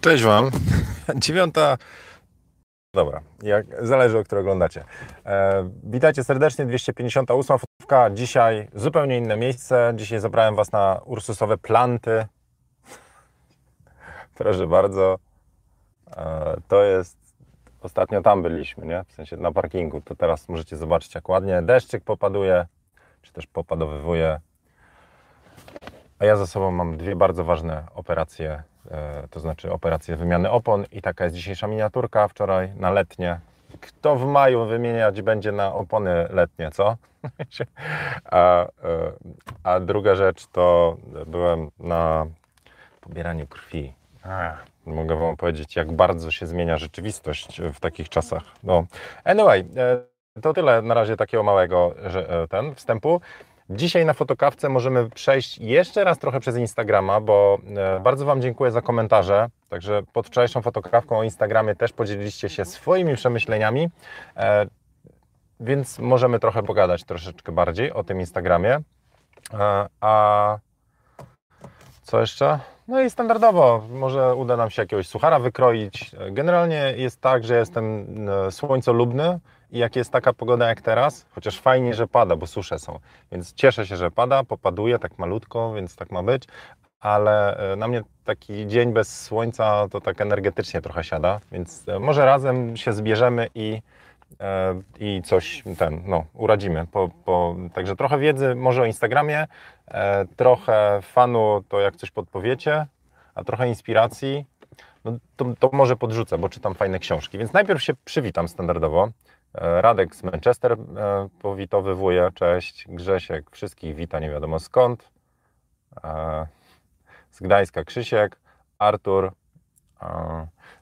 Cześć Wam. Dziewiąta. Dobra, jak, zależy o której oglądacie. E, witajcie serdecznie, 258 fotówka. Dzisiaj zupełnie inne miejsce. Dzisiaj zabrałem Was na ursusowe planty. Proszę bardzo. E, to jest. Ostatnio tam byliśmy, nie? W sensie na parkingu. To teraz możecie zobaczyć, jak ładnie deszczyk popaduje, czy też popadowywuje. A ja za sobą mam dwie bardzo ważne operacje, to znaczy operację wymiany opon i taka jest dzisiejsza miniaturka wczoraj na letnie. Kto w maju wymieniać będzie na opony letnie, co? a, e, a druga rzecz to byłem na pobieraniu krwi. Mogę Wam powiedzieć, jak bardzo się zmienia rzeczywistość w takich czasach. No, anyway, e, to tyle na razie takiego małego ten wstępu. Dzisiaj na fotokawce możemy przejść jeszcze raz trochę przez Instagrama, bo e, bardzo Wam dziękuję za komentarze. Także pod wczorajszą fotokawką o Instagramie też podzieliliście się swoimi przemyśleniami, e, więc możemy trochę pogadać troszeczkę bardziej o tym Instagramie. E, a co jeszcze? No i standardowo, może uda nam się jakiegoś suchara wykroić. Generalnie jest tak, że jestem słońcolubny, i jak jest taka pogoda jak teraz, chociaż fajnie, że pada, bo susze są, więc cieszę się, że pada, popaduje tak malutko, więc tak ma być, ale e, na mnie taki dzień bez słońca to tak energetycznie trochę siada, więc e, może razem się zbierzemy i, e, i coś ten, no, uradzimy. Po, po, także trochę wiedzy może o Instagramie, trochę fanu to jak coś podpowiecie, a trochę inspiracji, no to, to może podrzucę, bo czytam fajne książki. Więc najpierw się przywitam standardowo. E, Radek z Manchester e, powitowywuje, cześć. Grzesiek wszystkich wita, nie wiadomo skąd. E, z Gdańska Krzysiek, Artur.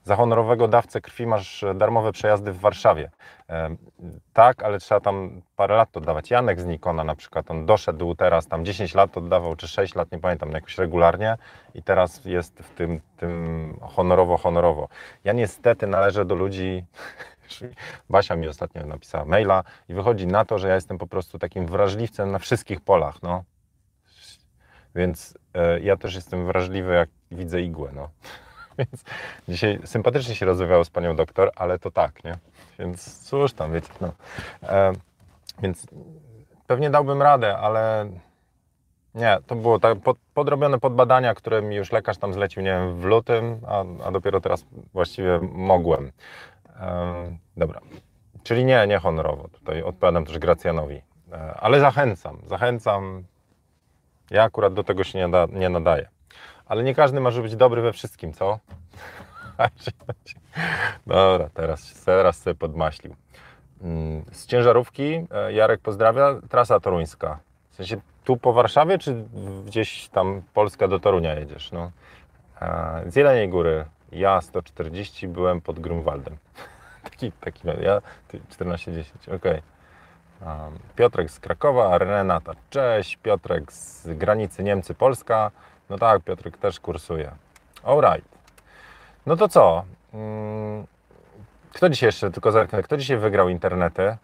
Za honorowego dawcę krwi masz darmowe przejazdy w Warszawie. Tak, ale trzeba tam parę lat oddawać. Janek z Nikona na przykład, on doszedł teraz, tam 10 lat oddawał, czy 6 lat, nie pamiętam, jakoś regularnie i teraz jest w tym, tym honorowo, honorowo. Ja niestety należę do ludzi, Basia mi ostatnio napisała maila i wychodzi na to, że ja jestem po prostu takim wrażliwcem na wszystkich polach, no. Więc e, ja też jestem wrażliwy, jak widzę igłę, no. Więc dzisiaj sympatycznie się rozmawiało z panią doktor, ale to tak, nie? Więc cóż tam, wiecie, no. E, więc pewnie dałbym radę, ale nie, to było tak pod, podrobione podbadania, które mi już lekarz tam zlecił, nie wiem, w lutym, a, a dopiero teraz właściwie mogłem dobra. Czyli nie, nie honorowo. Tutaj odpowiadam też Gracjanowi. E, ale zachęcam, zachęcam. Ja akurat do tego się nie, da, nie nadaję. Ale nie każdy może być dobry we wszystkim, co? Dobra, teraz, teraz sobie podmaślił. Mm, z ciężarówki e, Jarek pozdrawia, trasa toruńska. W sensie tu po Warszawie, czy gdzieś tam Polska do Torunia jedziesz? No. E, z Jeleniej Góry ja 140 byłem pod Grunwaldem. taki, taki, ja 14-10, ok. Um, Piotrek z Krakowa, Renata, cześć. Piotrek z granicy Niemcy-Polska. No tak, Piotrek też kursuje. Alright. No to co? Hmm, kto dzisiaj jeszcze, tylko zerknę, kto dzisiaj wygrał internety?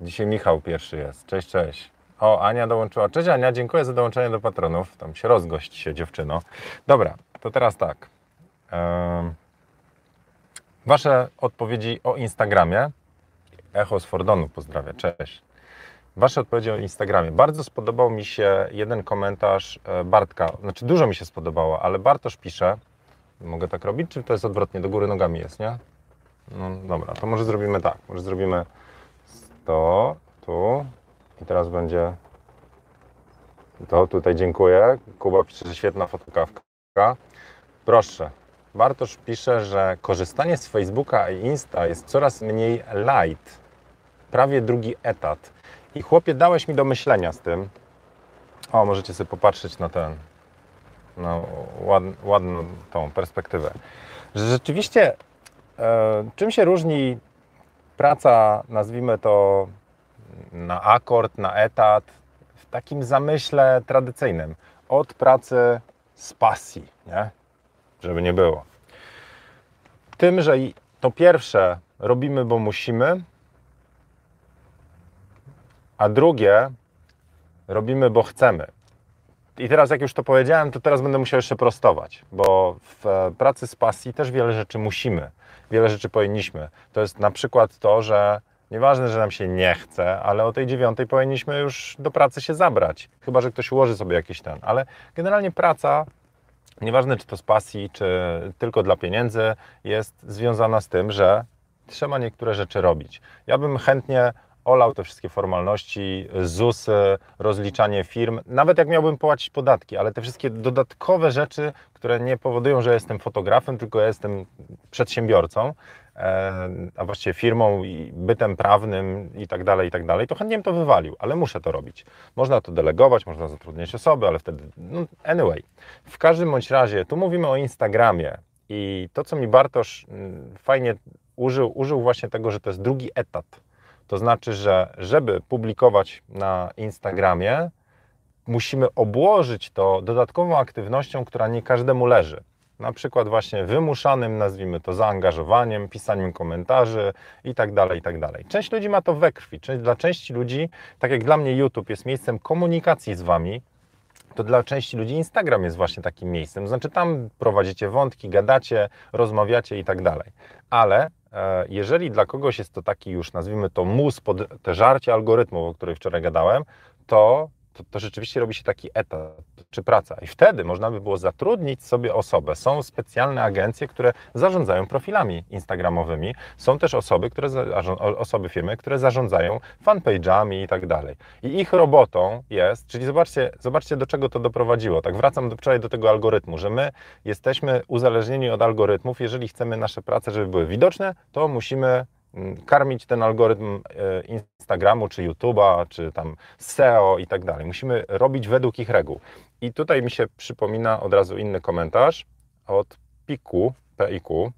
Dzisiaj Michał pierwszy jest. Cześć, cześć. O, Ania dołączyła. Cześć Ania, dziękuję za dołączenie do patronów. Tam się rozgość się dziewczyno. Dobra, to teraz tak. Wasze odpowiedzi o Instagramie. Echo z Fordonu pozdrawia, cześć. Wasze odpowiedzi o Instagramie. Bardzo spodobał mi się jeden komentarz e, Bartka. Znaczy, dużo mi się spodobało, ale Bartosz pisze. Mogę tak robić, czy to jest odwrotnie? Do góry nogami jest, nie? No dobra, to może zrobimy tak. Może zrobimy to, tu i teraz będzie to. Tutaj dziękuję. Kuba pisze, że świetna fotokawka. Proszę, Bartosz pisze, że korzystanie z Facebooka i Insta jest coraz mniej light. Prawie drugi etat. I chłopie, dałeś mi do myślenia z tym. O, możecie sobie popatrzeć na ten, na ład, ładną tą perspektywę. Że rzeczywiście, e, czym się różni praca, nazwijmy to na akord, na etat, w takim zamyśle tradycyjnym, od pracy z pasji, nie? Żeby nie było. Tym, że to pierwsze robimy, bo musimy, a drugie robimy, bo chcemy. i teraz jak już to powiedziałem, to teraz będę musiał jeszcze prostować, bo w e, pracy z pasji też wiele rzeczy musimy, wiele rzeczy powinniśmy. To jest na przykład to, że nieważne, że nam się nie chce, ale o tej dziewiątej powinniśmy już do pracy się zabrać, chyba że ktoś ułoży sobie jakiś ten, ale generalnie praca nieważne czy to z pasji, czy tylko dla pieniędzy, jest związana z tym, że trzeba niektóre rzeczy robić. Ja bym chętnie olał te wszystkie formalności, ZUS, rozliczanie firm, nawet jak miałbym płacić podatki, ale te wszystkie dodatkowe rzeczy, które nie powodują, że jestem fotografem, tylko jestem przedsiębiorcą, a właściwie firmą i bytem prawnym i tak dalej, i tak dalej, to chętnie bym to wywalił, ale muszę to robić. Można to delegować, można zatrudniać osoby, ale wtedy, no anyway. W każdym bądź razie, tu mówimy o Instagramie i to, co mi Bartosz mm, fajnie użył, użył właśnie tego, że to jest drugi etat to znaczy, że żeby publikować na Instagramie, musimy obłożyć to dodatkową aktywnością, która nie każdemu leży. Na przykład właśnie wymuszanym, nazwijmy to, zaangażowaniem, pisaniem komentarzy i tak tak dalej. Część ludzi ma to we krwi. Dla części ludzi, tak jak dla mnie YouTube jest miejscem komunikacji z Wami, to dla części ludzi Instagram jest właśnie takim miejscem. Znaczy tam prowadzicie wątki, gadacie, rozmawiacie i tak. Ale E, jeżeli dla kogoś jest to taki już, nazwijmy to mus pod te żarcie algorytmów, o których wczoraj gadałem, to, to, to, rzeczywiście robi się taki etat czy praca. I wtedy można by było zatrudnić sobie osobę. Są specjalne agencje, które zarządzają profilami instagramowymi. Są też osoby, które, osoby firmy, które zarządzają fanpage'ami i tak dalej. I ich robotą jest, czyli zobaczcie, zobaczcie do czego to doprowadziło. Tak wracam do, wczoraj do tego algorytmu, że my jesteśmy uzależnieni od algorytmów. Jeżeli chcemy nasze prace, żeby były widoczne, to musimy karmić ten algorytm e, Instagramu, czy YouTube'a, czy tam SEO i tak dalej. Musimy robić według ich reguł. I tutaj mi się przypomina od razu inny komentarz od Piku, PIQ,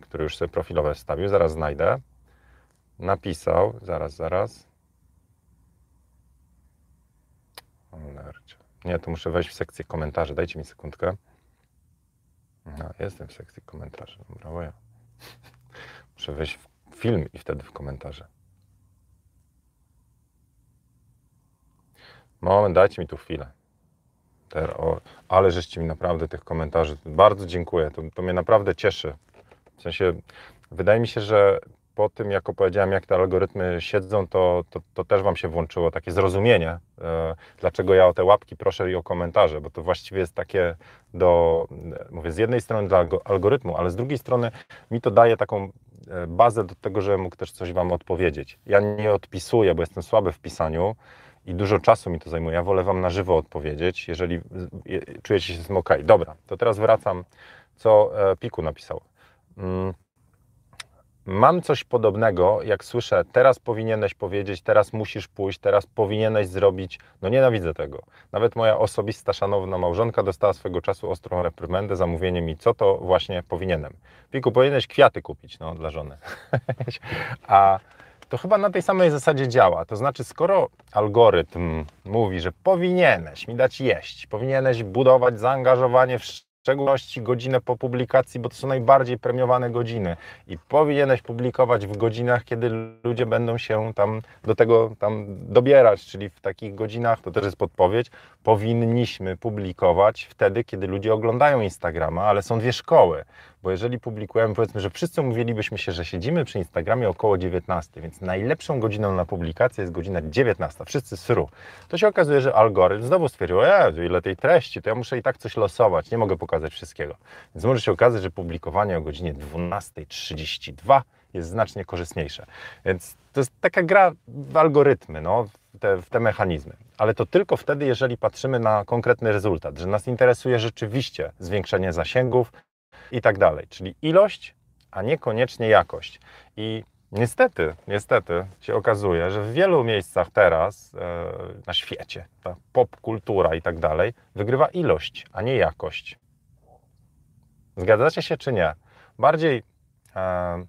który już sobie profilowe wstawił, zaraz znajdę. Napisał, zaraz, zaraz. Nie, to muszę wejść w sekcję komentarzy. Dajcie mi sekundkę. No, jestem w sekcji komentarzy. Dobra, ja. Muszę wejść w film i wtedy w komentarze. Moment, dajcie mi tu chwilę. o, ale żeście mi naprawdę tych komentarzy, bardzo dziękuję, to, to mnie naprawdę cieszy. W sensie, wydaje mi się, że po tym, jak opowiedziałem, jak te algorytmy siedzą, to, to, to też Wam się włączyło takie zrozumienie, e, dlaczego ja o te łapki proszę i o komentarze, bo to właściwie jest takie do, mówię, z jednej strony dla algorytmu, ale z drugiej strony mi to daje taką bazę do tego, żebym mógł też coś Wam odpowiedzieć. Ja nie odpisuję, bo jestem słaby w pisaniu, i dużo czasu mi to zajmuje. Ja wolę Wam na żywo odpowiedzieć, jeżeli czujecie się z tym ok. Dobra, to teraz wracam, co e, Piku napisał. Mam coś podobnego, jak słyszę, teraz powinieneś powiedzieć, teraz musisz pójść, teraz powinieneś zrobić. No nienawidzę tego. Nawet moja osobista, szanowna małżonka dostała swego czasu ostrą reprymendę za mówienie mi, co to właśnie powinienem. Piku, powinieneś kwiaty kupić, no, dla żony. A to chyba na tej samej zasadzie działa. To znaczy, skoro algorytm mówi, że powinieneś mi dać jeść, powinieneś budować zaangażowanie w szczególności godzinę po publikacji, bo to są najbardziej premiowane godziny. I powinieneś publikować w godzinach, kiedy ludzie będą się tam do tego tam dobierać, czyli w takich godzinach, to też jest podpowiedź, powinniśmy publikować wtedy, kiedy ludzie oglądają Instagrama, ale są dwie szkoły, bo jeżeli publikujemy, powiedzmy, że wszyscy mówilibyśmy się, że siedzimy przy Instagramie około 19, więc najlepszą godziną na publikację jest godzina 19, wszyscy sru. To się okazuje, że algorytm znowu stwierdził, e, ile tej treści, to ja muszę i tak coś losować, nie mogę pokazać wszystkiego. Więc może się okazać, że publikowanie o godzinie 12.32 jest znacznie korzystniejsze. Więc to jest taka gra w algorytmy, no, w te, w te mechanizmy. Ale to tylko wtedy, jeżeli patrzymy na konkretny rezultat, że nas interesuje rzeczywiście zwiększenie zasięgów, i tak dalej. Czyli ilość, a niekoniecznie jakość. I niestety, niestety się okazuje, że w wielu miejscach teraz e, na świecie, ta popkultura i tak dalej, wygrywa ilość, a nie jakość. Zgadzacie się czy nie? Bardziej, e,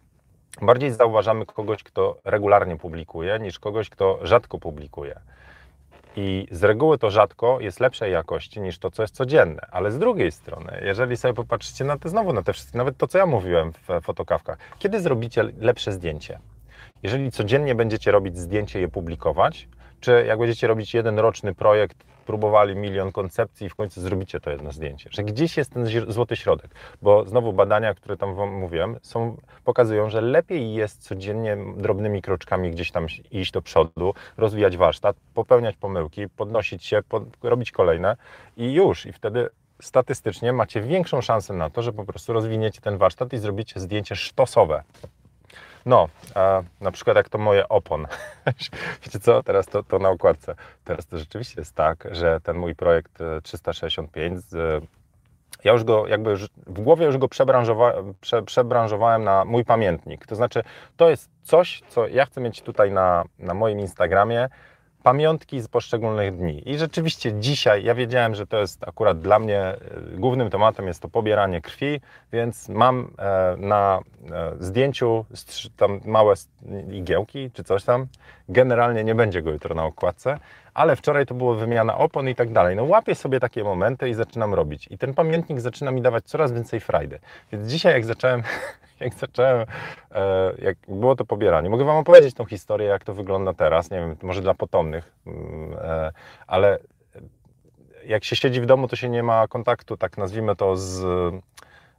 bardziej zauważamy kogoś, kto regularnie publikuje, niż kogoś, kto rzadko publikuje. I z reguły to rzadko jest lepszej jakości niż to, co jest codzienne. Ale z drugiej strony, jeżeli sobie popatrzycie na te znowu na te wszystkie, nawet to, co ja mówiłem w fotokawkach, kiedy zrobicie lepsze zdjęcie? Jeżeli codziennie będziecie robić zdjęcie i je publikować, czy jak będziecie robić jeden roczny projekt, spróbowali milion koncepcji i w końcu zrobicie to jedno zdjęcie. Że gdzieś jest ten złoty środek, bo znowu badania, które tam Wam mówiłem, są, pokazują, że lepiej jest codziennie drobnymi kroczkami gdzieś tam iść do przodu, rozwijać warsztat, popełniać pomyłki, podnosić się, pod, robić kolejne i już. I wtedy statystycznie macie większą szansę na to, że po prostu rozwiniecie ten warsztat i zrobicie zdjęcie sztosowe. No, a na przykład jak to moje opon. Wiecie co, teraz to, to na okładce. Teraz to rzeczywiście jest tak, że ten mój projekt 365, e, ja już go jakby w głowie już go przebranżowałem, prze, przebranżowałem na mój pamiętnik. To znaczy, to jest coś, co ja chcę mieć tutaj na, na moim Instagramie, pamiątki z poszczególnych dni. I rzeczywiście dzisiaj ja wiedziałem, że to jest akurat dla mnie e, głównym tematem jest to pobieranie krwi, więc mam e, na e, zdjęciu tam małe igiełki czy coś tam. Generalnie nie będzie go jutro na okładce, ale wczoraj to było wymiana opon i tak dalej. No łapię sobie takie momenty i zaczynam robić. I ten pamiętnik zaczyna mi dawać coraz więcej frajdy. Więc dzisiaj jak zacząłem jak zacząłem, e, jak było to pobieranie. Mogę Wam opowiedzieć tą historię, jak to wygląda teraz, nie wiem, może dla potomnych, mm, e, ale jak się siedzi w domu, to się nie ma kontaktu, tak nazwijmy to, z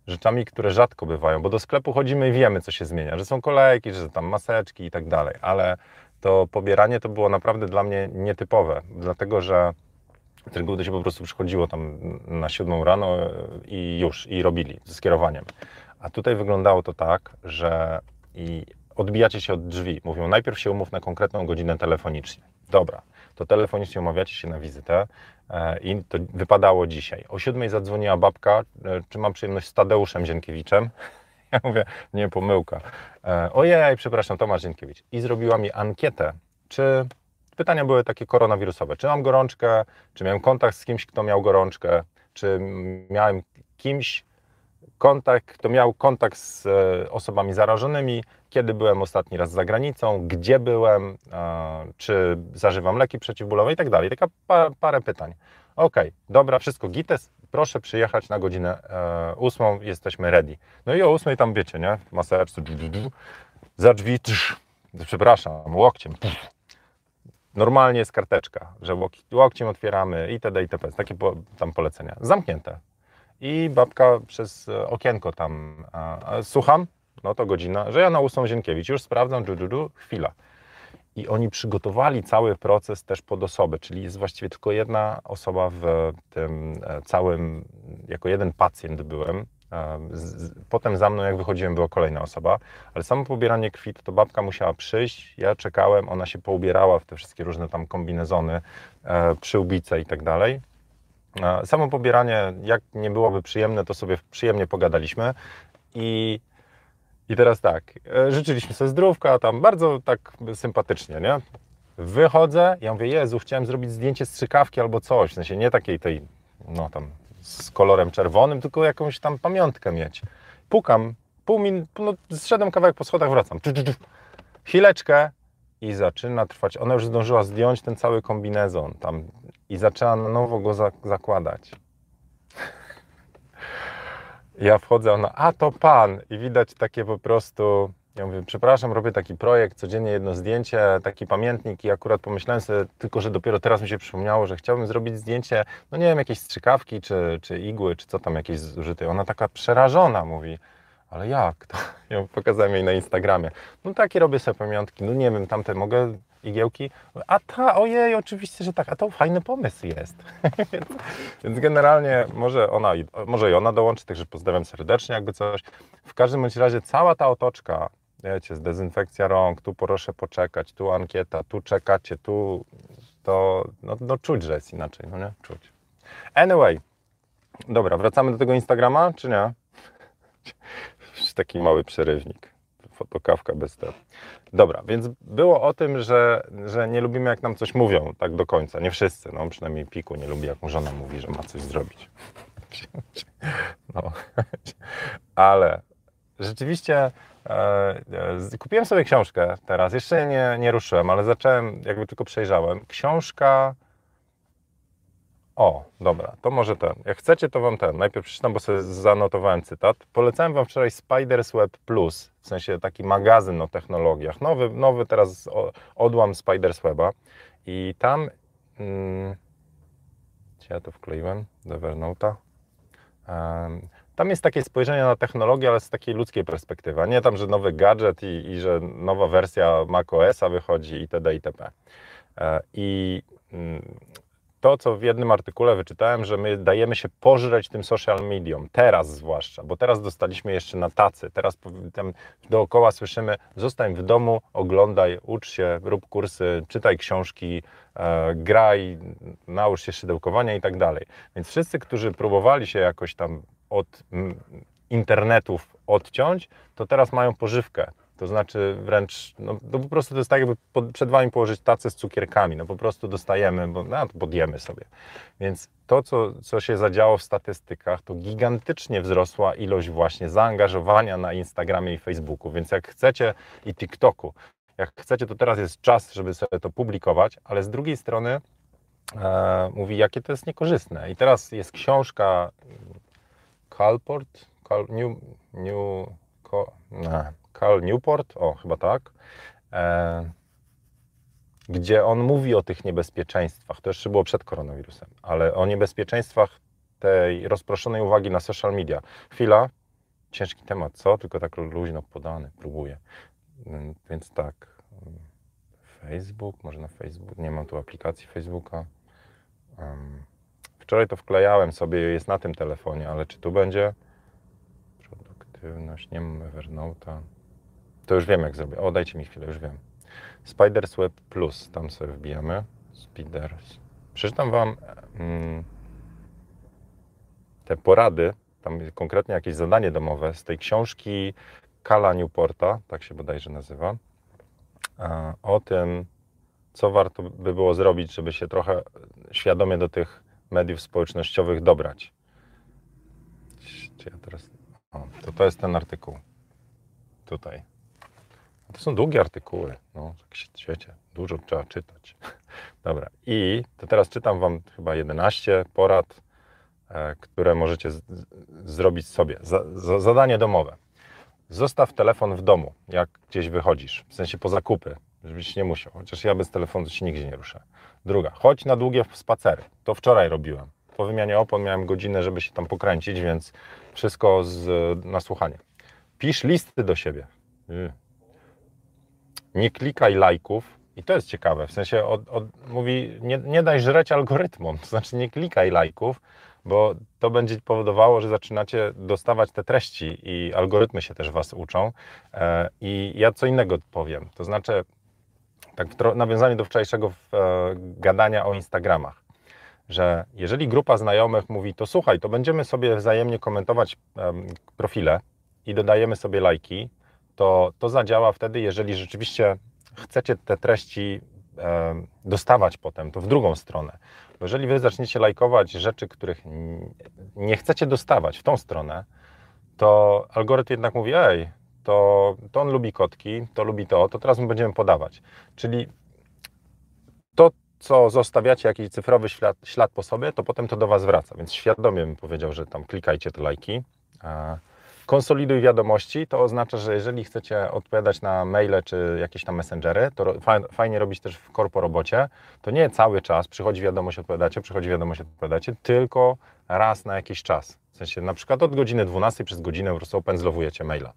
rzeczami, które rzadko bywają, bo do sklepu chodzimy i wiemy, co się zmienia, że są kolejki, że tam maseczki i tak dalej, ale to pobieranie to było naprawdę dla mnie nietypowe, dlatego że reguły to się po prostu przychodziło tam na siódmą rano i już, i robili ze skierowaniem. A tutaj wyglądało to tak, że i odbijacie się od drzwi. Mówią, najpierw się umów na konkretną godzinę telefonicznie. Dobra, to telefonicznie umawiacie się na wizytę e, i to wypadało dzisiaj. O siódmej zadzwoniła babka, e, czy mam przyjemność z Tadeuszem Zienkiewiczem. Ja mówię, nie, pomyłka. E, ojej, przepraszam, Tomasz Zienkiewicz. I zrobiła mi ankietę, czy pytania były takie koronawirusowe. Czy mam gorączkę, czy miałem kontakt z kimś, kto miał gorączkę, czy miałem kimś, kontakt, kto miał kontakt z e, osobami zarażonymi, kiedy byłem ostatni raz za granicą, gdzie byłem, czy zażywam leki przeciwbólowe i tak dalej. Taka parę pytań. Ok, dobra, wszystko gites, proszę przyjechać na godzinę e, ósmą, jesteśmy ready. No i o ósmej tam wiecie, nie? Maseczce, za drzwi, przepraszam, łokciem. Normalnie jest karteczka, że łokciem otwieramy itd. itp. Takie tam polecenia. Zamknięte i babka przez e, okienko tam, słucham, no to godzina, że ja na ósmą Zienkiewicz, już sprawdzam, dżu, chwila. I oni przygotowali cały proces też pod osobę, czyli jest właściwie tylko jedna osoba w tym e, całym, jako jeden pacjent byłem. E, potem za mną, jak wychodziłem, była kolejna osoba, ale samo pobieranie krwi, to, to babka musiała przyjść, ja czekałem, ona się poubierała w te wszystkie różne tam kombinezony, przyłbice i tak dalej. Samo pobieranie, jak nie byłoby przyjemne, to sobie przyjemnie pogadaliśmy i, i teraz tak, e, życzyliśmy sobie zdrówka, tam bardzo tak sympatycznie, nie? Wychodzę, ja mówię, Jezu, chciałem zrobić zdjęcie strzykawki albo coś, w sensie nie takiej tej, no tam z kolorem czerwonym, tylko jakąś tam pamiątkę mieć. Pukam, pół min, no zszedłem kawałek po schodach, wracam. Chwileczkę i zaczyna trwać. Ona już zdążyła zdjąć ten cały kombinezon, tam i zaczęła na nowo go za zakładać. Ja wchodzę, ona, a to pan. I widać takie po prostu, ja mówię, przepraszam, robię taki projekt, codziennie jedno zdjęcie, taki pamiętnik i akurat pomyślałem sobie, tylko że dopiero teraz mi się przypomniało, że chciałbym zrobić zdjęcie, no nie wiem, jakieś strzykawki, czy, czy igły, czy co tam jakieś zużyte. Ona taka przerażona mówi, ale jak? To ja pokazałem jej na Instagramie. No takie robię sobie pamiątki, no nie wiem, tamte mogę igiełki. A ta, ojej, oczywiście, że tak, a to fajny pomysł jest. więc, generalnie może ona, może i ona dołączy, także pozdrawiam serdecznie, jakby coś. W każdym bądź razie cała ta otoczka, wiecie, z dezynfekcja rąk, tu proszę poczekać, tu ankieta, tu czekacie, tu to, no, no czuć, że jest inaczej, no nie? Czuć. Anyway, dobra, wracamy do tego Instagrama, czy nie? Taki mały przerywnik fotokawka bez tego. Dobra, więc było o tym, że, że nie lubimy jak nam coś mówią tak do końca. Nie wszyscy, no przynajmniej Piku nie lubi jak mu żona mówi, że ma coś zrobić. No. Ale rzeczywiście e, e, kupiłem sobie książkę teraz, jeszcze nie, nie ruszyłem, ale zacząłem, jakby tylko przejrzałem. Książka o, dobra, to może ten. Jak chcecie, to wam ten. Najpierw przeczytam, bo sobie zanotowałem cytat. Polecałem wam wczoraj Spiders Web Plus, w sensie taki magazyn o technologiach. Nowy, nowy teraz odłam Spiders Weba i tam mm, Gdzie ja to wkleiłem? Do Evernote'a. Tam jest takie spojrzenie na technologię, ale z takiej ludzkiej perspektywy. Nie tam, że nowy gadżet i, i że nowa wersja macOSa wychodzi itd. itp. E, I mm, to, co w jednym artykule wyczytałem, że my dajemy się pożreć tym social mediom, teraz zwłaszcza, bo teraz dostaliśmy jeszcze na tacy, teraz tam dookoła słyszymy, zostań w domu, oglądaj, ucz się, rób kursy, czytaj książki, e, graj, naucz się szydełkowania i tak dalej. Więc wszyscy, którzy próbowali się jakoś tam od internetów odciąć, to teraz mają pożywkę. To znaczy wręcz, no, po prostu to jest tak, jakby pod, przed Wami położyć tacę z cukierkami. No po prostu dostajemy, bo no, to podjemy sobie. Więc to, co, co się zadziało w statystykach, to gigantycznie wzrosła ilość właśnie zaangażowania na Instagramie i Facebooku. Więc jak chcecie i TikToku, jak chcecie, to teraz jest czas, żeby sobie to publikować, ale z drugiej strony e, mówi, jakie to jest niekorzystne. I teraz jest książka Calport, Cal, New, New, Cal Newport, o chyba tak, e, gdzie on mówi o tych niebezpieczeństwach. To jeszcze było przed koronawirusem, ale o niebezpieczeństwach tej rozproszonej uwagi na social media. Chwila, ciężki temat, co? Tylko tak luźno podany, próbuję. Mm, więc tak, Facebook, może na Facebook, nie mam tu aplikacji Facebooka. Um, Wczoraj to wklejałem sobie, jest na tym telefonie, ale czy tu będzie? Produktywność, nie mam Evernote'a. To już wiem jak zrobię. O, dajcie mi chwilę, już wiem. Spiders Web Plus, tam sobie wbijamy. Spiders. Przeczytam Wam mm, te porady, tam konkretnie jakieś zadanie domowe z tej książki Kala Newporta, tak się bodajże nazywa, o tym, co warto by było zrobić, żeby się trochę świadomie do tych mediów społecznościowych dobrać. Czy ja teraz... O, to to jest ten artykuł. Tutaj. To są długie artykuły. No, świecie. Dużo trzeba czytać. Dobra. I to teraz czytam Wam chyba 11 porad, e, które możecie z, zrobić sobie. Za, za, zadanie domowe. Zostaw telefon w domu, jak gdzieś wychodzisz, w sensie po zakupy, żebyś nie musiał. Chociaż ja bez telefonu się nigdzie nie ruszę. Druga, chodź na długie spacery. To wczoraj robiłem. Po wymianie opon miałem godzinę, żeby się tam pokręcić, więc wszystko z, na słuchanie. Pisz listy do siebie. Y. Nie klikaj lajków. I to jest ciekawe, w sensie od, od, mówi, nie, nie daj żreć algorytmom, to znaczy nie klikaj lajków, bo to będzie powodowało, że zaczynacie dostawać te treści i algorytmy się też Was uczą. E, I ja co innego powiem, to znaczy tak w nawiązaniu do wczorajszego e, gadania o Instagramach, że jeżeli grupa znajomych mówi, to słuchaj, to będziemy sobie wzajemnie komentować profile i dodajemy sobie lajki, to to zadziała wtedy, jeżeli rzeczywiście chcecie te treści dostawać potem, to w drugą stronę. Bo jeżeli wy zaczniecie lajkować rzeczy, których nie chcecie dostawać w tą stronę, to algorytm jednak mówi, ej, to, to on lubi kotki, to lubi to, to teraz my będziemy podawać. Czyli to, co zostawiacie, jakiś cyfrowy ślad, ślad po sobie, to potem to do Was wraca. Więc świadomie bym powiedział, że tam klikajcie te lajki. Konsoliduj wiadomości, to oznacza, że jeżeli chcecie odpowiadać na maile czy jakieś tam messengery, to fajnie robić też w korporobocie, to nie cały czas przychodzi wiadomość, odpowiadacie, przychodzi wiadomość, odpowiadacie, tylko raz na jakiś czas. W sensie na przykład od godziny 12 przez godzinę po prostu opędzlowujecie maila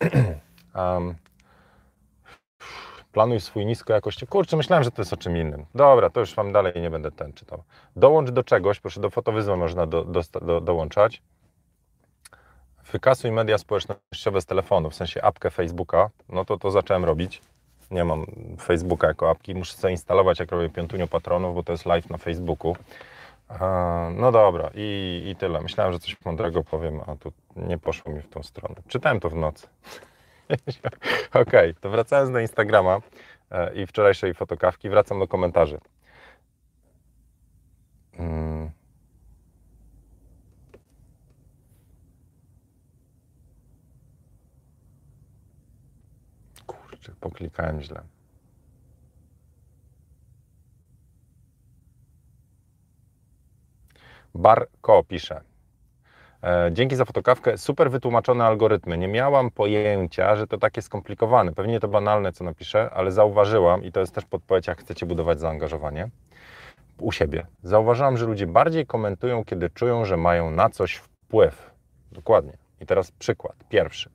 um, planuj swój niskojakościowy. Kurczę, myślałem, że to jest o czym innym. Dobra, to już Wam dalej nie będę ten czytał. Dołącz do czegoś, proszę, do fotowyzwy można do, do, do, dołączać. Wykasuj media społecznościowe z telefonu, w sensie apkę Facebooka. No to to zacząłem robić. Nie mam Facebooka jako apki. Muszę sobie instalować, jak robię piątunio patronów, bo to jest live na Facebooku. No dobra, i, i tyle. Myślałem, że coś mądrego powiem, a tu nie poszło mi w tą stronę. Czytałem to w nocy. Okej, okay, to wracając do Instagrama e, i wczorajszej fotokawki, wracam do komentarzy. Hmm. Kurczę, poklikałem źle. Barko pisze. E, dzięki za fotokawkę. Super wytłumaczone algorytmy. Nie miałam pojęcia, że to takie skomplikowane. Pewnie to banalne, co napiszę, ale zauważyłam i to jest też podpowiedź, jak chcecie budować zaangażowanie. u siebie. Zauważyłam, że ludzie bardziej komentują, kiedy czują, że mają na coś wpływ. Dokładnie. I teraz przykład. Pierwszy.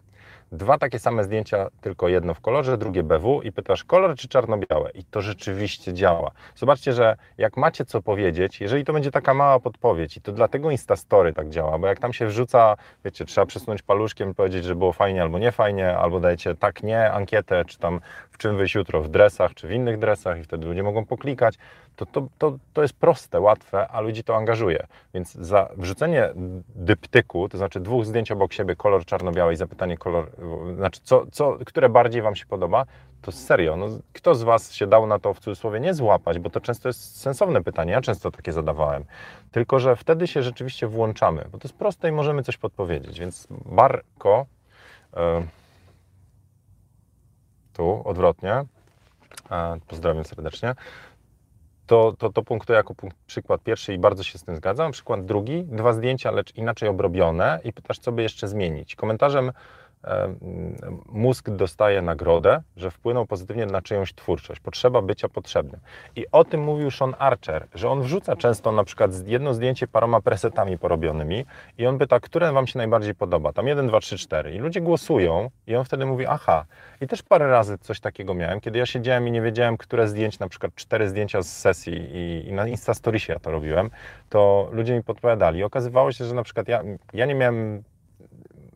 Dwa takie same zdjęcia, tylko jedno w kolorze, drugie BW i pytasz kolor czy czarno-białe i to rzeczywiście działa. Zobaczcie, że jak macie co powiedzieć, jeżeli to będzie taka mała podpowiedź i to dlatego Instastory tak działa, bo jak tam się wrzuca, wiecie, trzeba przesunąć paluszkiem, powiedzieć, że było fajnie albo nie fajnie, albo dajecie tak, nie, ankietę, czy tam czym wyjść jutro, w dresach, czy w innych dresach i wtedy ludzie mogą poklikać, to, to, to, to jest proste, łatwe, a ludzi to angażuje. Więc za wrzucenie dyptyku, to znaczy dwóch zdjęć obok siebie, kolor czarno-biały i zapytanie kolor, znaczy co, co, które bardziej Wam się podoba, to serio, no, kto z Was się dał na to w cudzysłowie nie złapać, bo to często jest sensowne pytanie, ja często takie zadawałem, tylko że wtedy się rzeczywiście włączamy, bo to jest proste i możemy coś podpowiedzieć, więc Barko, e, odwrotnie, pozdrawiam serdecznie, to, to, to punktuję jako punkt, przykład pierwszy i bardzo się z tym zgadzam. Przykład drugi, dwa zdjęcia, lecz inaczej obrobione i pytasz, co by jeszcze zmienić. Komentarzem mózg dostaje nagrodę, że wpłynął pozytywnie na czyjąś twórczość. Potrzeba bycia potrzebnym. I o tym mówił Sean Archer, że on wrzuca często na przykład jedno zdjęcie paroma presetami porobionymi i on pyta, które Wam się najbardziej podoba. Tam 1, 2, 3, 4. I ludzie głosują i on wtedy mówi, aha. I też parę razy coś takiego miałem, kiedy ja siedziałem i nie wiedziałem, które zdjęć, na przykład cztery zdjęcia z sesji i, i na Instastoriesie ja to robiłem, to ludzie mi podpowiadali. I okazywało się, że na przykład ja, ja nie miałem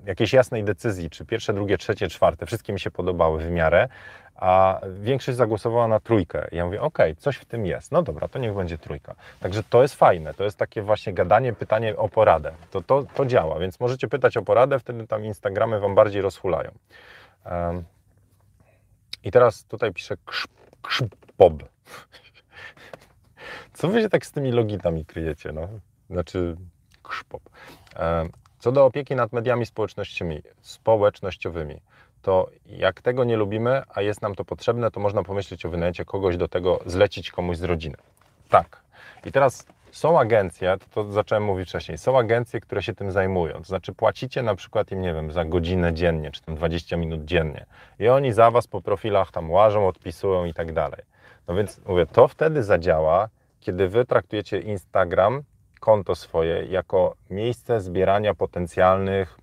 jakiejś jasnej decyzji, czy pierwsze, drugie, trzecie, czwarte, wszystkie mi się podobały w miarę, a większość zagłosowała na trójkę. I ja mówię, okej, okay, coś w tym jest. No dobra, to niech będzie trójka. Także to jest fajne, to jest takie właśnie gadanie, pytanie o poradę. To, to, to działa, więc możecie pytać o poradę, wtedy tam Instagramy Wam bardziej rozhulają. Um, I teraz tutaj piszę krz, krzpob. Co Wy się tak z tymi logitami kryjecie? No? Znaczy krzpop. Um, co do opieki nad mediami społecznościowymi, to jak tego nie lubimy, a jest nam to potrzebne, to można pomyśleć o wynajęcie kogoś do tego, zlecić komuś z rodziny. Tak. I teraz są agencje, to, to zacząłem mówić wcześniej, są agencje, które się tym zajmują. To znaczy płacicie na przykład im, nie wiem, za godzinę dziennie, czy tam 20 minut dziennie. I oni za was po profilach tam łażą, odpisują i tak dalej. No więc mówię, to wtedy zadziała, kiedy wy traktujecie Instagram konto swoje jako miejsce zbierania potencjalnych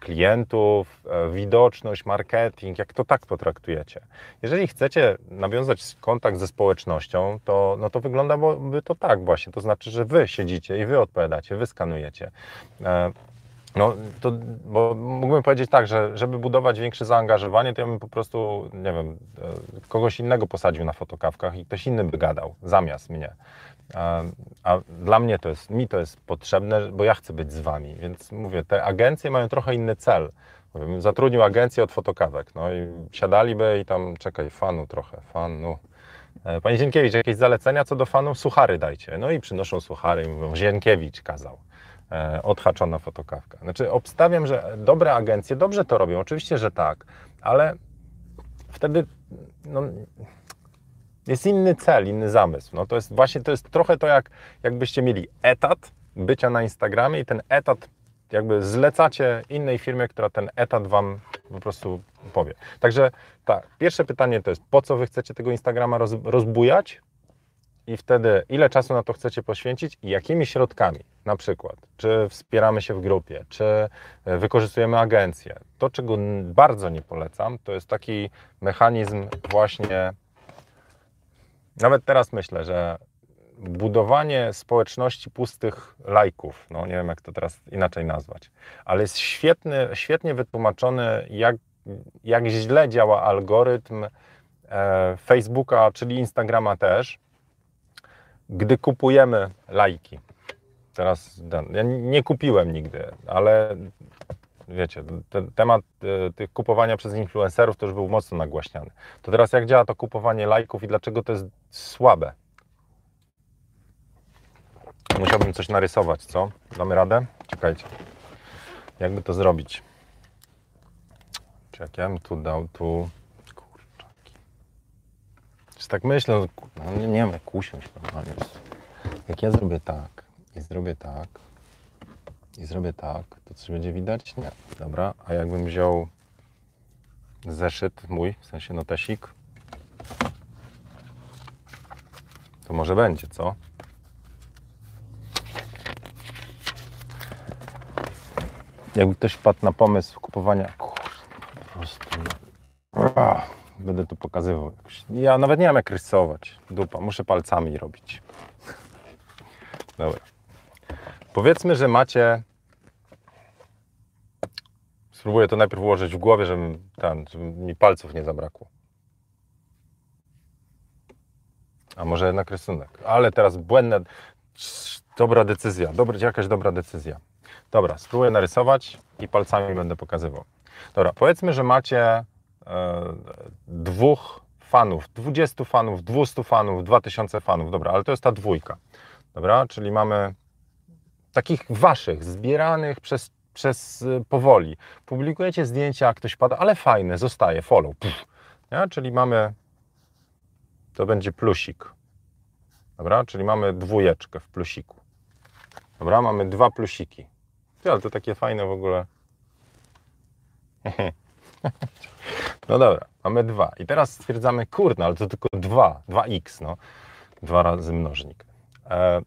klientów, e, widoczność, marketing, jak to tak potraktujecie. Jeżeli chcecie nawiązać kontakt ze społecznością, to, no to wyglądałoby to tak właśnie, to znaczy, że wy siedzicie i wy odpowiadacie, wy skanujecie. E, no, to, bo mógłbym powiedzieć tak, że żeby budować większe zaangażowanie, to ja bym po prostu, nie wiem, e, kogoś innego posadził na fotokawkach i ktoś inny by gadał zamiast mnie. A, a, dla mnie to jest, mi to jest potrzebne, bo ja chcę być z wami, więc mówię, te agencje mają trochę inny cel. Mówię, zatrudnił agencję od fotokawek, no i siadaliby i tam, czekaj, fanu trochę, fanu. E, Panie Zienkiewicz, jakieś zalecenia co do fanów? Suchary dajcie. No i przynoszą suchary i mówią, Zienkiewicz kazał. E, odhaczona fotokawka. Znaczy, obstawiam, że dobre agencje dobrze to robią, oczywiście, że tak, ale wtedy no, jest inny cel, inny zamysł. No to jest właśnie, to jest trochę to, jak, jakbyście mieli etat bycia na Instagramie i ten etat jakby zlecacie innej firmie, która ten etat Wam po prostu powie. Także tak, pierwsze pytanie to jest, po co Wy chcecie tego Instagrama roz, rozbujać? I wtedy, ile czasu na to chcecie poświęcić i jakimi środkami? Na przykład, czy wspieramy się w grupie, czy e, wykorzystujemy agencję. To, czego bardzo nie polecam, to jest taki mechanizm właśnie nawet teraz myślę, że budowanie społeczności pustych lajków, no nie wiem jak to teraz inaczej nazwać, ale jest świetny, świetnie wytłumaczony, jak, jak źle działa algorytm e, Facebooka, czyli Instagrama też, gdy kupujemy lajki. Teraz ja nie kupiłem nigdy, ale wiecie, ten temat e, tych kupowania przez influencerów już był mocno nagłaśniany. To teraz jak działa to kupowanie lajków i dlaczego to jest słabe? Musiałbym coś narysować, co? Damy radę? Czekajcie. Jakby to zrobić? Czy jak ja bym tu dał, tu... Kurczaki. Czy tak myślę, no nie, nie wiem, usiąść normalnie. Jak ja zrobię tak i zrobię tak, i zrobię tak, to coś będzie widać? Nie. Dobra, a jakbym wziął zeszyt mój, w sensie notesik, to może będzie, co? Jakby ktoś wpadł na pomysł kupowania... Po prostu... No. Będę tu pokazywał. Ja nawet nie wiem jak rysować. Dupa, muszę palcami robić. Dobra. Powiedzmy, że macie Spróbuję to najpierw ułożyć w głowie, żeby, ten, żeby mi palców nie zabrakło. A może jednak rysunek. Ale teraz błędne. Dobra decyzja. Dobra, jakaś dobra decyzja. Dobra, spróbuję narysować i palcami będę pokazywał. Dobra, powiedzmy, że macie e, dwóch fanów, 20 fanów, 200 fanów, 2000 fanów. Dobra, ale to jest ta dwójka. Dobra, czyli mamy takich waszych, zbieranych przez przez y, powoli. Publikujecie zdjęcia, ktoś pada, ale fajne, zostaje, follow. Pff? Czyli mamy, to będzie plusik. Dobra, czyli mamy dwójeczkę w plusiku. Dobra, mamy dwa plusiki. ale to takie fajne w ogóle. No dobra, mamy dwa. I teraz stwierdzamy, kurde, ale to tylko dwa, 2x, no. Dwa razy mnożnik. E,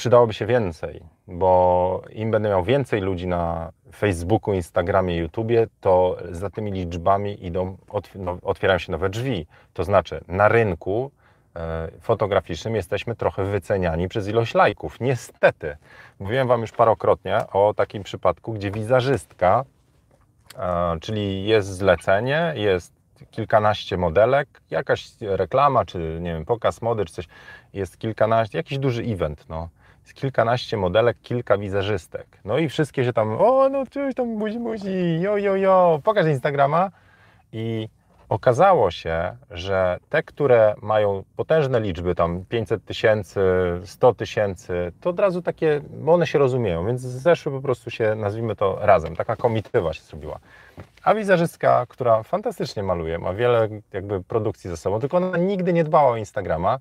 przydałoby się więcej, bo im będę miał więcej ludzi na Facebooku, Instagramie, YouTubie, to za tymi liczbami idą, no, otwierają się nowe drzwi. To znaczy na rynku e, fotograficznym jesteśmy trochę wyceniani przez ilość lajków. Niestety. Mówiłem Wam już parokrotnie o takim przypadku, gdzie wizerzystka, e, czyli jest zlecenie, jest kilkanaście modelek, jakaś reklama, czy nie wiem, pokaz mody, czy coś, jest kilkanaście, jakiś duży event, no kilkanaście modelek, kilka wizerzystek. No i wszystkie się tam, o no coś tam buzi, buzi, jo, jo, jo, pokaż Instagrama. I okazało się, że te, które mają potężne liczby, tam 500 tysięcy, 100 tysięcy, to od razu takie, bo one się rozumieją, więc zeszły po prostu się, nazwijmy to razem, taka komitywa się zrobiła. A wizerzystka, która fantastycznie maluje, ma wiele jakby produkcji ze sobą, tylko ona nigdy nie dbała o Instagrama,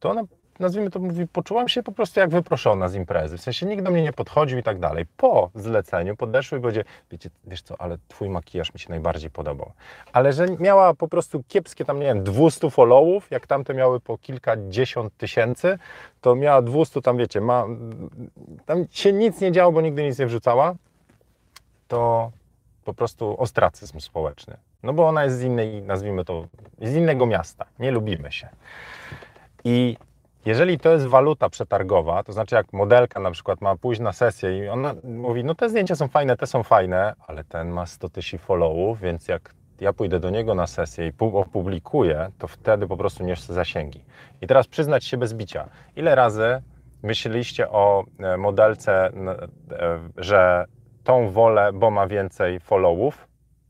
to ona nazwijmy to, mówi, poczułam się po prostu jak wyproszona z imprezy. W sensie nikt do mnie nie podchodził i tak dalej. Po zleceniu podeszły i powiedział, wiecie, wiesz co, ale twój makijaż mi się najbardziej podobał. Ale że miała po prostu kiepskie tam, nie wiem, 200 followów, jak tamte miały po kilkadziesiąt tysięcy, to miała 200 tam, wiecie, ma, tam się nic nie działo, bo nigdy nic nie wrzucała, to po prostu ostracyzm społeczny. No bo ona jest z innej, nazwijmy to, z innego miasta. Nie lubimy się. I jeżeli to jest waluta przetargowa, to znaczy jak modelka na przykład ma pójść na sesję i ona mówi, no te zdjęcia są fajne, te są fajne, ale ten ma 100 tysięcy followów, więc jak ja pójdę do niego na sesję i opublikuję, to wtedy po prostu nie chcę zasięgi. I teraz przyznać się bez bicia, ile razy myśleliście o e, modelce, e, że tą wolę, bo ma więcej followów,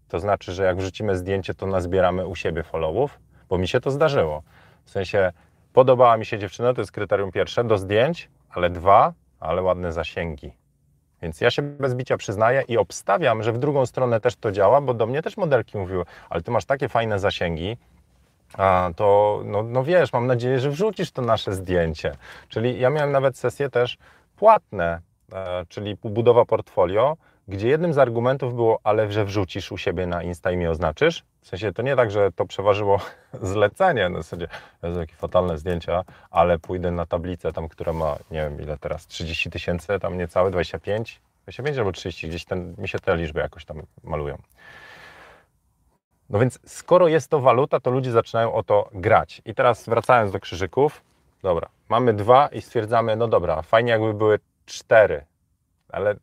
to znaczy, że jak wrzucimy zdjęcie, to nazbieramy u siebie followów, bo mi się to zdarzyło. W sensie Podobała mi się dziewczyna, to jest kryterium pierwsze, do zdjęć, ale dwa, ale ładne zasięgi. Więc ja się bez bicia przyznaję i obstawiam, że w drugą stronę też to działa, bo do mnie też modelki mówiły, ale ty masz takie fajne zasięgi, a to no, no wiesz, mam nadzieję, że wrzucisz to nasze zdjęcie. Czyli ja miałem nawet sesje też płatne, e, czyli budowa portfolio, gdzie jednym z argumentów było, ale że wrzucisz u siebie na Insta i mnie oznaczysz. W sensie to nie tak, że to przeważyło zlecenie, na zasadzie, Jezu, jakie fatalne zdjęcia, ale pójdę na tablicę tam, która ma, nie wiem ile teraz, 30 tysięcy, tam niecałe 25, 25 albo 30, gdzieś ten, mi się te liczby jakoś tam malują. No więc skoro jest to waluta, to ludzie zaczynają o to grać. I teraz wracając do krzyżyków, dobra, mamy dwa i stwierdzamy, no dobra, fajnie jakby były cztery, ale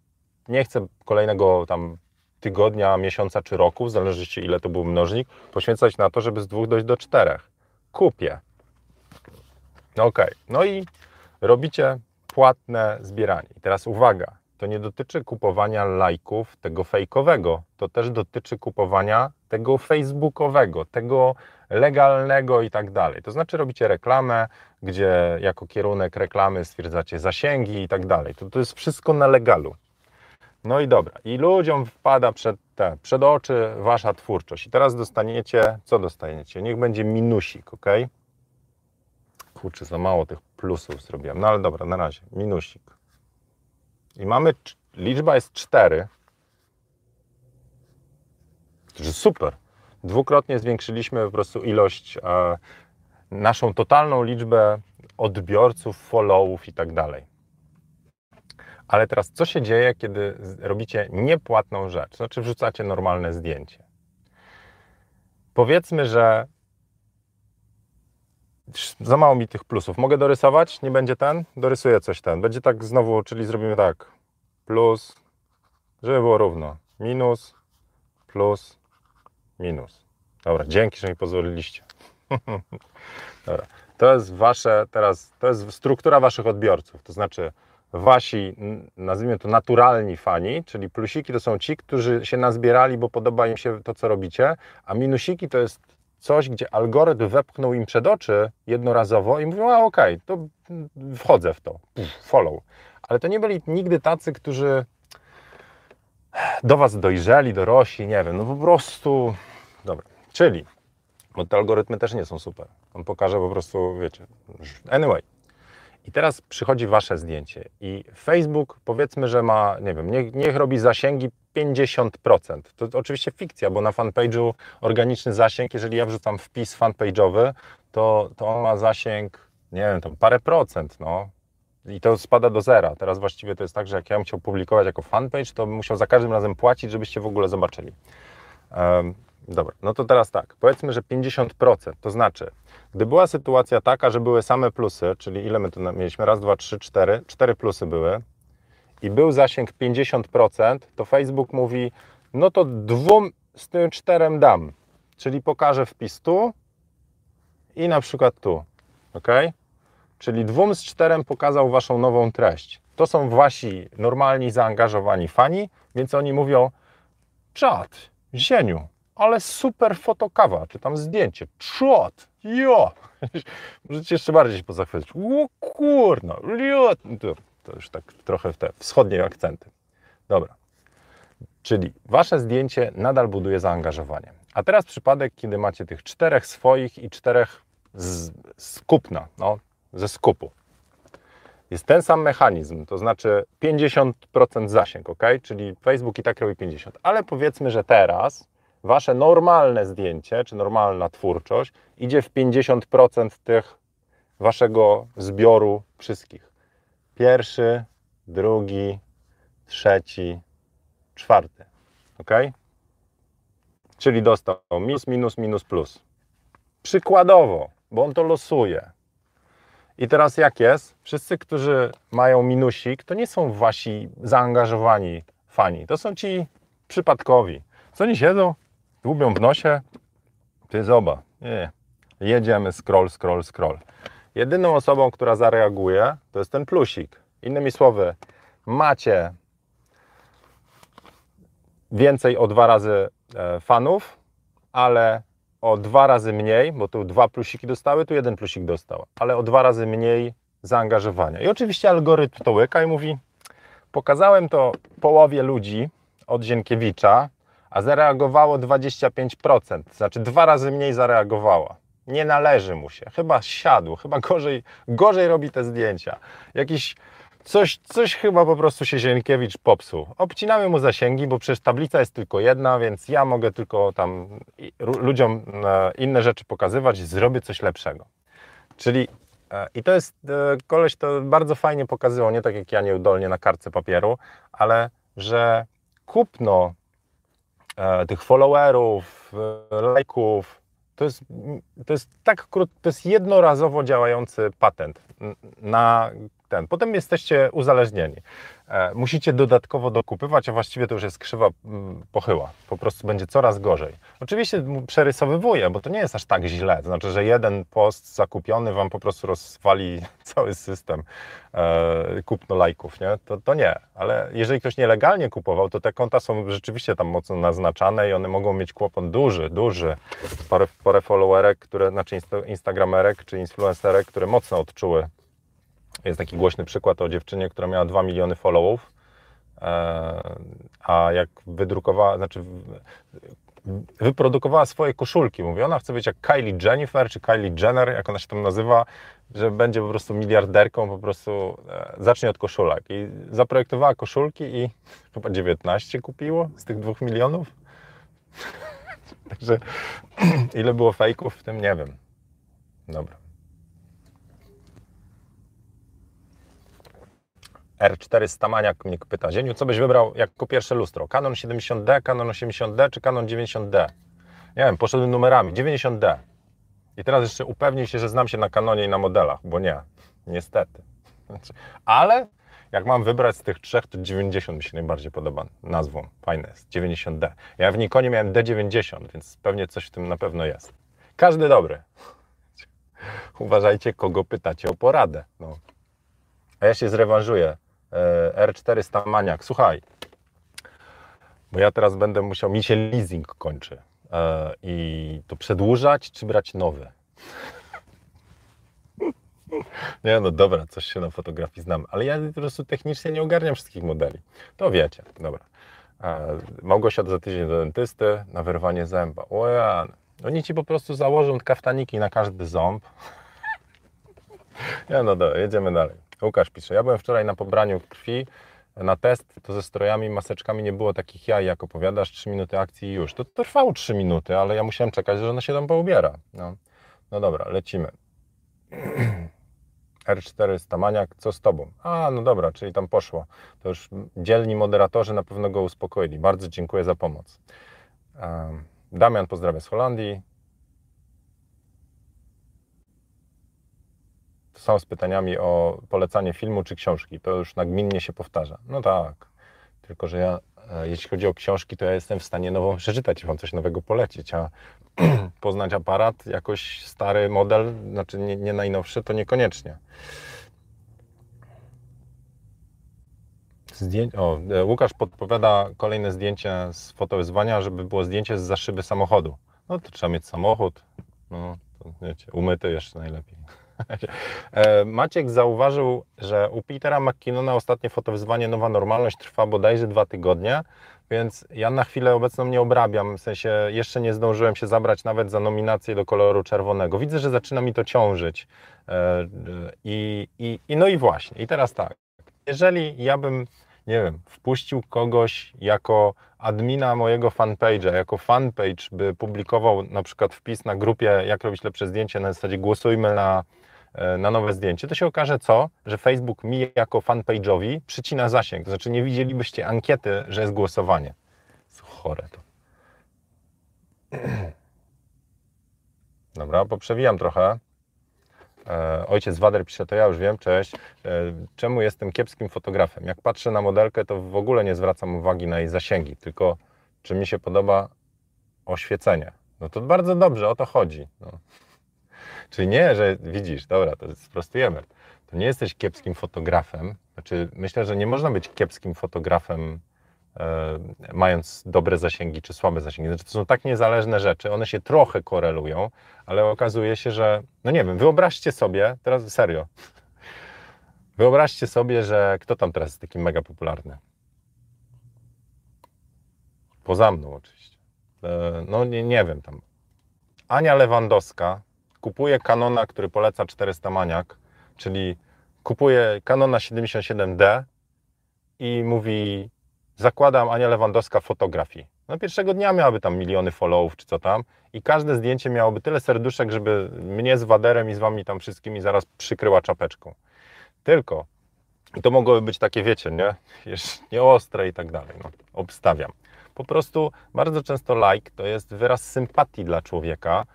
nie chcę kolejnego tam tygodnia, miesiąca czy roku, w zależności ile to był mnożnik, poświęcać na to, żeby z dwóch dojść do czterech. Kupię. No ok, no i robicie płatne zbieranie. I teraz uwaga, to nie dotyczy kupowania lajków tego fejkowego, to też dotyczy kupowania tego facebookowego, tego legalnego i tak dalej. To znaczy robicie reklamę, gdzie jako kierunek reklamy stwierdzacie zasięgi i tak dalej. To, to jest wszystko na legalu. No i dobra, i ludziom wpada przed, te, przed oczy wasza twórczość. I teraz dostaniecie, co dostaniecie? Niech będzie minusik, ok? Kurczę, za mało tych plusów zrobiłem. No ale dobra, na razie, minusik. I mamy, liczba jest 4. To jest super. Dwukrotnie zwiększyliśmy po prostu ilość, e, naszą totalną liczbę odbiorców, followów i tak dalej. Ale teraz, co się dzieje, kiedy robicie niepłatną rzecz? Znaczy, wrzucacie normalne zdjęcie. Powiedzmy, że za mało mi tych plusów. Mogę dorysować? Nie będzie ten? Dorysuję coś ten. Będzie tak znowu, czyli zrobimy tak. Plus, żeby było równo. Minus, plus, minus. Dobra, dzięki, że mi pozwoliliście. Dobra. To jest wasze, teraz, to jest struktura waszych odbiorców. To znaczy, wasi, nazwijmy to naturalni fani, czyli plusiki to są ci, którzy się nazbierali, bo podoba im się to, co robicie, a minusiki to jest coś, gdzie algorytm wepchnął im przed oczy jednorazowo i mówią, a okej, okay, to wchodzę w to, follow. Ale to nie byli nigdy tacy, którzy do Was dojrzeli, dorośli, nie wiem, no po prostu, dobra, czyli, bo te algorytmy też nie są super, on pokaże po prostu, wiecie, anyway, i teraz przychodzi Wasze zdjęcie i Facebook powiedzmy, że ma, nie wiem, niech, niech robi zasięgi 50%. To oczywiście fikcja, bo na fanpage'u organiczny zasięg, jeżeli ja wrzucam wpis fanpage'owy, to, to on ma zasięg, nie wiem, tam parę procent, no. I to spada do zera. Teraz właściwie to jest tak, że jak ja bym chciał publikować jako fanpage, to bym musiał za każdym razem płacić, żebyście w ogóle zobaczyli. Dobra, no to teraz tak, powiedzmy, że 50%, to znaczy, gdy była sytuacja taka, że były same plusy, czyli ile my tu mieliśmy? Raz, dwa, trzy, cztery, cztery plusy były, i był zasięg 50%, to Facebook mówi, no to dwóm z tym czterem dam, czyli pokażę wpis tu i na przykład tu, ok? Czyli dwóm z czterem pokazał Waszą nową treść. To są Wasi normalni, zaangażowani fani, więc oni mówią, czad, zieniu, ale super fotokawa, czy tam zdjęcie, czad, jo, możecie jeszcze bardziej się pozachwycić, o kurno, jo, to już tak trochę w te wschodnie akcenty. Dobra. Czyli wasze zdjęcie nadal buduje zaangażowanie. A teraz przypadek, kiedy macie tych czterech swoich i czterech z, z kupna, no, ze skupu. Jest ten sam mechanizm, to znaczy 50% zasięg, ok? Czyli Facebook i tak robi 50%. Ale powiedzmy, że teraz wasze normalne zdjęcie, czy normalna twórczość idzie w 50% tych waszego zbioru wszystkich. Pierwszy, drugi, trzeci, czwarty. Ok? Czyli dostał minus, minus, minus, plus. Przykładowo, bo on to losuje. I teraz jak jest? Wszyscy, którzy mają minusik, to nie są wasi zaangażowani fani. To są ci przypadkowi. Co oni siedzą, dłubią w nosie? Ty zoba. Nie. Jedziemy, scroll, scroll, scroll. Jedyną osobą, która zareaguje, to jest ten plusik. Innymi słowy, macie więcej o dwa razy e, fanów, ale o dwa razy mniej, bo tu dwa plusiki dostały, tu jeden plusik dostał, ale o dwa razy mniej zaangażowania. I oczywiście algorytm to łyka i mówi, pokazałem to połowie ludzi od Zienkiewicza, a zareagowało 25%, znaczy dwa razy mniej zareagowała nie należy mu się. Chyba siadł, chyba gorzej, gorzej robi te zdjęcia. Jakiś coś, coś chyba po prostu się Zienkiewicz popsuł. Obcinamy mu zasięgi, bo przecież tablica jest tylko jedna, więc ja mogę tylko tam ludziom e, inne rzeczy pokazywać, zrobię coś lepszego. Czyli e, i to jest, e, koleś to bardzo fajnie pokazywał, nie tak jak ja nieudolnie na kartce papieru, ale że kupno tych followerów, lajków, to jest, to jest tak krótko, to jest jednorazowo działający patent na ten. Potem jesteście uzależnieni. E, musicie dodatkowo dokupywać, a właściwie to już jest krzywa mm, pochyła. Po prostu będzie coraz gorzej. Oczywiście przerysowywuję, bo to nie jest aż tak źle. To znaczy, że jeden post zakupiony Wam po prostu rozwali cały system e, kupno lajków, nie? To, to nie. Ale jeżeli ktoś nielegalnie kupował, to te konta są rzeczywiście tam mocno naznaczane i one mogą mieć kłopot duży, duży. Parę, parę followerek, które, znaczy instagramerek czy influencerek, które mocno odczuły jest taki głośny przykład o dziewczynie, która miała 2 miliony followów, e, a jak wydrukowała, znaczy wyprodukowała swoje koszulki. Mówi, ona chce być jak Kylie Jennifer, czy Kylie Jenner, jak ona się tam nazywa, że będzie po prostu miliarderką, po prostu e, zacznie od koszulek. I zaprojektowała koszulki i chyba 19 kupiło z tych 2 milionów. Także ile było fejków w tym, nie wiem. Dobra. R4 Stamaniak mnie pyta, Zieniu, co byś wybrał jako pierwsze lustro? Canon 70D, Canon 80D czy Canon 90D? Nie wiem, poszedłem numerami, 90D. I teraz jeszcze upewnię się, że znam się na Canonie i na modelach, bo nie, niestety. Ale jak mam wybrać z tych trzech, to 90 mi się najbardziej podoba nazwą. Fajne jest, 90D. Ja w Nikonie miałem D90, więc pewnie coś w tym na pewno jest. Każdy dobry. Uważajcie, kogo pytacie o poradę. No. A ja się zrewanżuję. E, R400 Maniak. Słuchaj, bo ja teraz będę musiał, mi się leasing kończy. E, I to przedłużać, czy brać nowy? Nie, no dobra, coś się na fotografii znam, ale ja po prostu technicznie nie ogarniam wszystkich modeli. To wiecie, dobra. E, Małgosia za tydzień do dentysty na wyrwanie zęba. O ja, oni ci po prostu założą kaftaniki na każdy ząb. Nie, no dobra, jedziemy dalej. Łukasz pisze, ja byłem wczoraj na pobraniu krwi na test, to ze strojami, maseczkami nie było takich jaj, jak opowiadasz, 3 minuty akcji i już. To trwało 3 minuty, ale ja musiałem czekać, że ona się tam poubiera. No, no dobra, lecimy. R4 Stamaniak, co z Tobą? A, no dobra, czyli tam poszło. To już dzielni moderatorzy na pewno go uspokoili. Bardzo dziękuję za pomoc. Damian pozdrawia z Holandii. To samo z pytaniami o polecanie filmu czy książki. To już nagminnie się powtarza. No tak, tylko że ja, e, jeśli chodzi o książki, to ja jestem w stanie nową przeczytać i Wam coś nowego polecić, a poznać aparat, jakoś stary model, znaczy nie, nie najnowszy, to niekoniecznie. Zdję... O, e, Łukasz podpowiada kolejne zdjęcie z fotowyzwania, żeby było zdjęcie z zaszyby samochodu. No to trzeba mieć samochód, no to wiecie, umyty jeszcze najlepiej. E, Maciek zauważył, że u Petera McKinnona ostatnie fotowyzwanie Nowa Normalność trwa bodajże dwa tygodnie, więc ja na chwilę obecną nie obrabiam, w sensie jeszcze nie zdążyłem się zabrać nawet za nominację do koloru czerwonego. Widzę, że zaczyna mi to ciążyć. E, I, i, i no i właśnie, i teraz tak, jeżeli ja bym, nie wiem, wpuścił kogoś jako admina mojego fanpage'a, jako fanpage by publikował na przykład wpis na grupie, jak robić lepsze zdjęcie, na zasadzie głosujmy na na nowe zdjęcie, to się okaże co? Że Facebook mi jako fanpage'owi przycina zasięg. To znaczy nie widzielibyście ankiety, że jest głosowanie. Chore to. Dobra, poprzewijam trochę. E, ojciec Wader pisze, to ja już wiem, cześć. E, czemu jestem kiepskim fotografem? Jak patrzę na modelkę, to w ogóle nie zwracam uwagi na jej zasięgi, tylko czy mi się podoba oświecenie. No to bardzo dobrze, o to chodzi. No. Czyli nie, że widzisz, dobra, to sprostujemy. To nie jesteś kiepskim fotografem. Znaczy, myślę, że nie można być kiepskim fotografem, e, mając dobre zasięgi czy słabe zasięgi. Znaczy, to są tak niezależne rzeczy, one się trochę korelują, ale okazuje się, że, no nie wiem, wyobraźcie sobie, teraz serio, wyobraźcie sobie, że kto tam teraz jest taki mega popularny? Poza mną oczywiście. E, no nie, nie wiem tam. Ania Lewandowska kupuje Canona, który poleca 400 maniak, czyli kupuje Canona 77D i mówi zakładam Ania Lewandowska fotografii. No pierwszego dnia miałaby tam miliony followów czy co tam i każde zdjęcie miałoby tyle serduszek, żeby mnie z Waderem i z wami tam wszystkimi zaraz przykryła czapeczką. Tylko i to mogłoby być takie, wiecie, nie? Nie ostre i tak dalej. No, obstawiam. Po prostu bardzo często like to jest wyraz sympatii dla człowieka.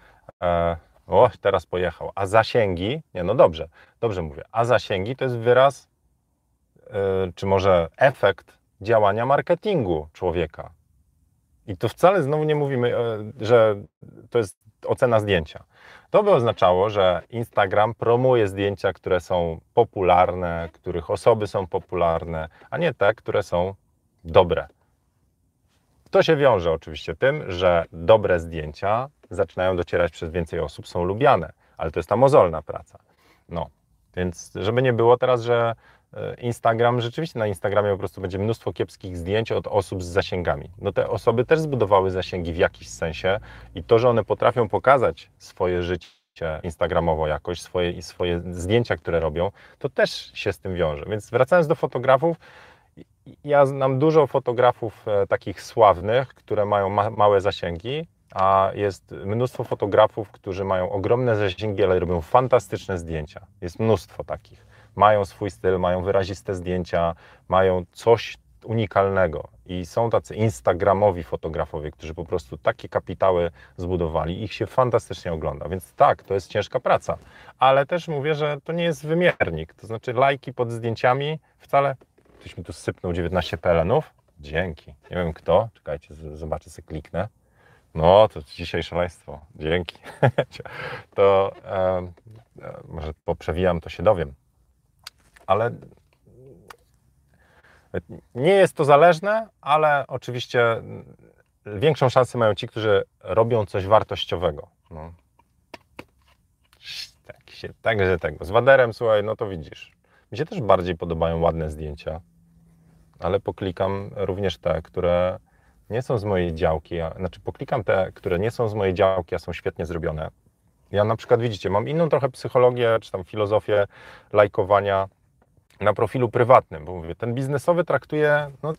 E, o, teraz pojechał. A zasięgi, nie no dobrze, dobrze mówię, a zasięgi to jest wyraz, yy, czy może efekt działania marketingu człowieka. I tu wcale znowu nie mówimy, yy, że to jest ocena zdjęcia. To by oznaczało, że Instagram promuje zdjęcia, które są popularne, których osoby są popularne, a nie te, które są dobre. To się wiąże oczywiście tym, że dobre zdjęcia zaczynają docierać przez więcej osób, są lubiane, ale to jest ta mozolna praca. No, więc żeby nie było teraz, że e, Instagram, rzeczywiście na Instagramie po prostu będzie mnóstwo kiepskich zdjęć od osób z zasięgami. No te osoby też zbudowały zasięgi w jakiś sensie i to, że one potrafią pokazać swoje życie instagramowo jakoś, swoje, swoje zdjęcia, które robią, to też się z tym wiąże. Więc wracając do fotografów, ja znam dużo fotografów e, takich sławnych, które mają ma małe zasięgi, a jest mnóstwo fotografów, którzy mają ogromne zasięgi, ale robią fantastyczne zdjęcia. Jest mnóstwo takich. mają swój styl, mają wyraziste zdjęcia, mają coś unikalnego. I są tacy instagramowi fotografowie, którzy po prostu takie kapitały zbudowali, ich się fantastycznie ogląda. Więc tak, to jest ciężka praca, ale też mówię, że to nie jest wymiernik. To znaczy, lajki pod zdjęciami wcale. Ktoś mi tu sypnął 19 PLN-ów. Dzięki. Nie wiem kto. Czekajcie, zobaczę, sobie kliknę. No, to dzisiaj szaleństwo. Dzięki. to e, może poprzewijam, to się dowiem. Ale nie jest to zależne, ale oczywiście większą szansę mają ci, którzy robią coś wartościowego. No. Tak się, także tego. Z waderem, słuchaj, no to widzisz. Mi się też bardziej podobają ładne zdjęcia, ale poklikam również te, które nie są z mojej działki, a, znaczy poklikam te, które nie są z mojej działki, a są świetnie zrobione. Ja na przykład, widzicie, mam inną trochę psychologię, czy tam filozofię lajkowania na profilu prywatnym, bo mówię, ten biznesowy traktuję no,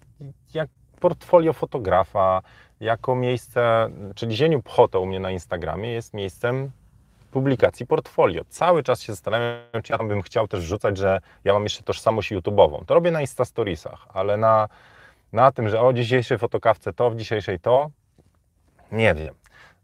jak portfolio fotografa, jako miejsce, czyli Zieniu Pchoto u mnie na Instagramie jest miejscem publikacji portfolio. Cały czas się zastanawiam, czy ja tam bym chciał też wrzucać, że ja mam jeszcze tożsamość YouTube'ową. To robię na Instastoriesach, ale na, na tym, że o dzisiejszej fotokawce to, w dzisiejszej to, nie wiem.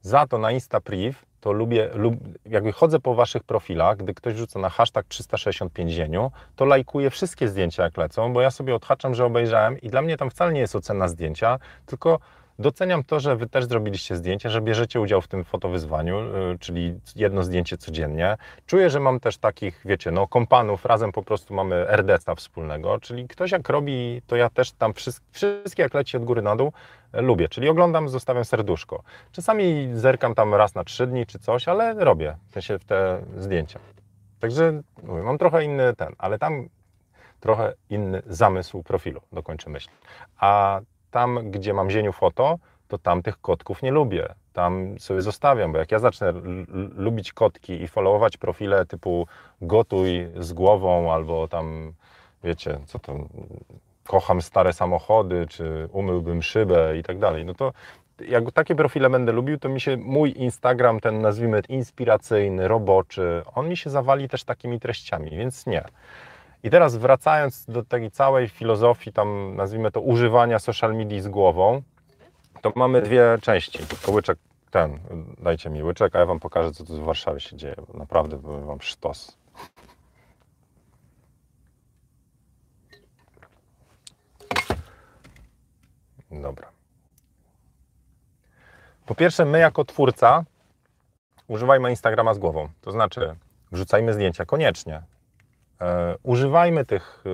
Za to na InstaPriv to lubię, lub, jakby chodzę po waszych profilach, gdy ktoś rzuca na hashtag 365 zieniu, to lajkuję wszystkie zdjęcia jak lecą, bo ja sobie odhaczam, że obejrzałem i dla mnie tam wcale nie jest ocena zdjęcia, tylko Doceniam to, że Wy też zrobiliście zdjęcie, że bierzecie udział w tym fotowyzwaniu, y, czyli jedno zdjęcie codziennie. Czuję, że mam też takich, wiecie, no kompanów, razem po prostu mamy RDC wspólnego, czyli ktoś jak robi, to ja też tam wszystkie jak leci od góry na dół e, lubię, czyli oglądam, zostawiam serduszko. Czasami zerkam tam raz na trzy dni czy coś, ale robię w sensie te zdjęcia. Także mówię, mam trochę inny ten, ale tam trochę inny zamysł profilu, dokończę myśl. A tam, gdzie mam zieniu foto, to tam tych kotków nie lubię. Tam sobie zostawiam, bo jak ja zacznę lubić kotki i followować profile typu gotuj z głową albo tam, wiecie, co to, kocham stare samochody, czy umyłbym szybę i tak dalej, no to jak takie profile będę lubił, to mi się mój Instagram, ten nazwijmy inspiracyjny, roboczy, on mi się zawali też takimi treściami, więc nie. I teraz wracając do tej całej filozofii, tam nazwijmy to używania social media z głową, to mamy dwie części. Tylko łyczek ten, dajcie mi łyczek, a ja Wam pokażę, co tu w Warszawie się dzieje. Naprawdę Wam sztos. Dobra. Po pierwsze, my jako twórca używajmy Instagrama z głową. To znaczy, wrzucajmy zdjęcia koniecznie. E, używajmy tych e,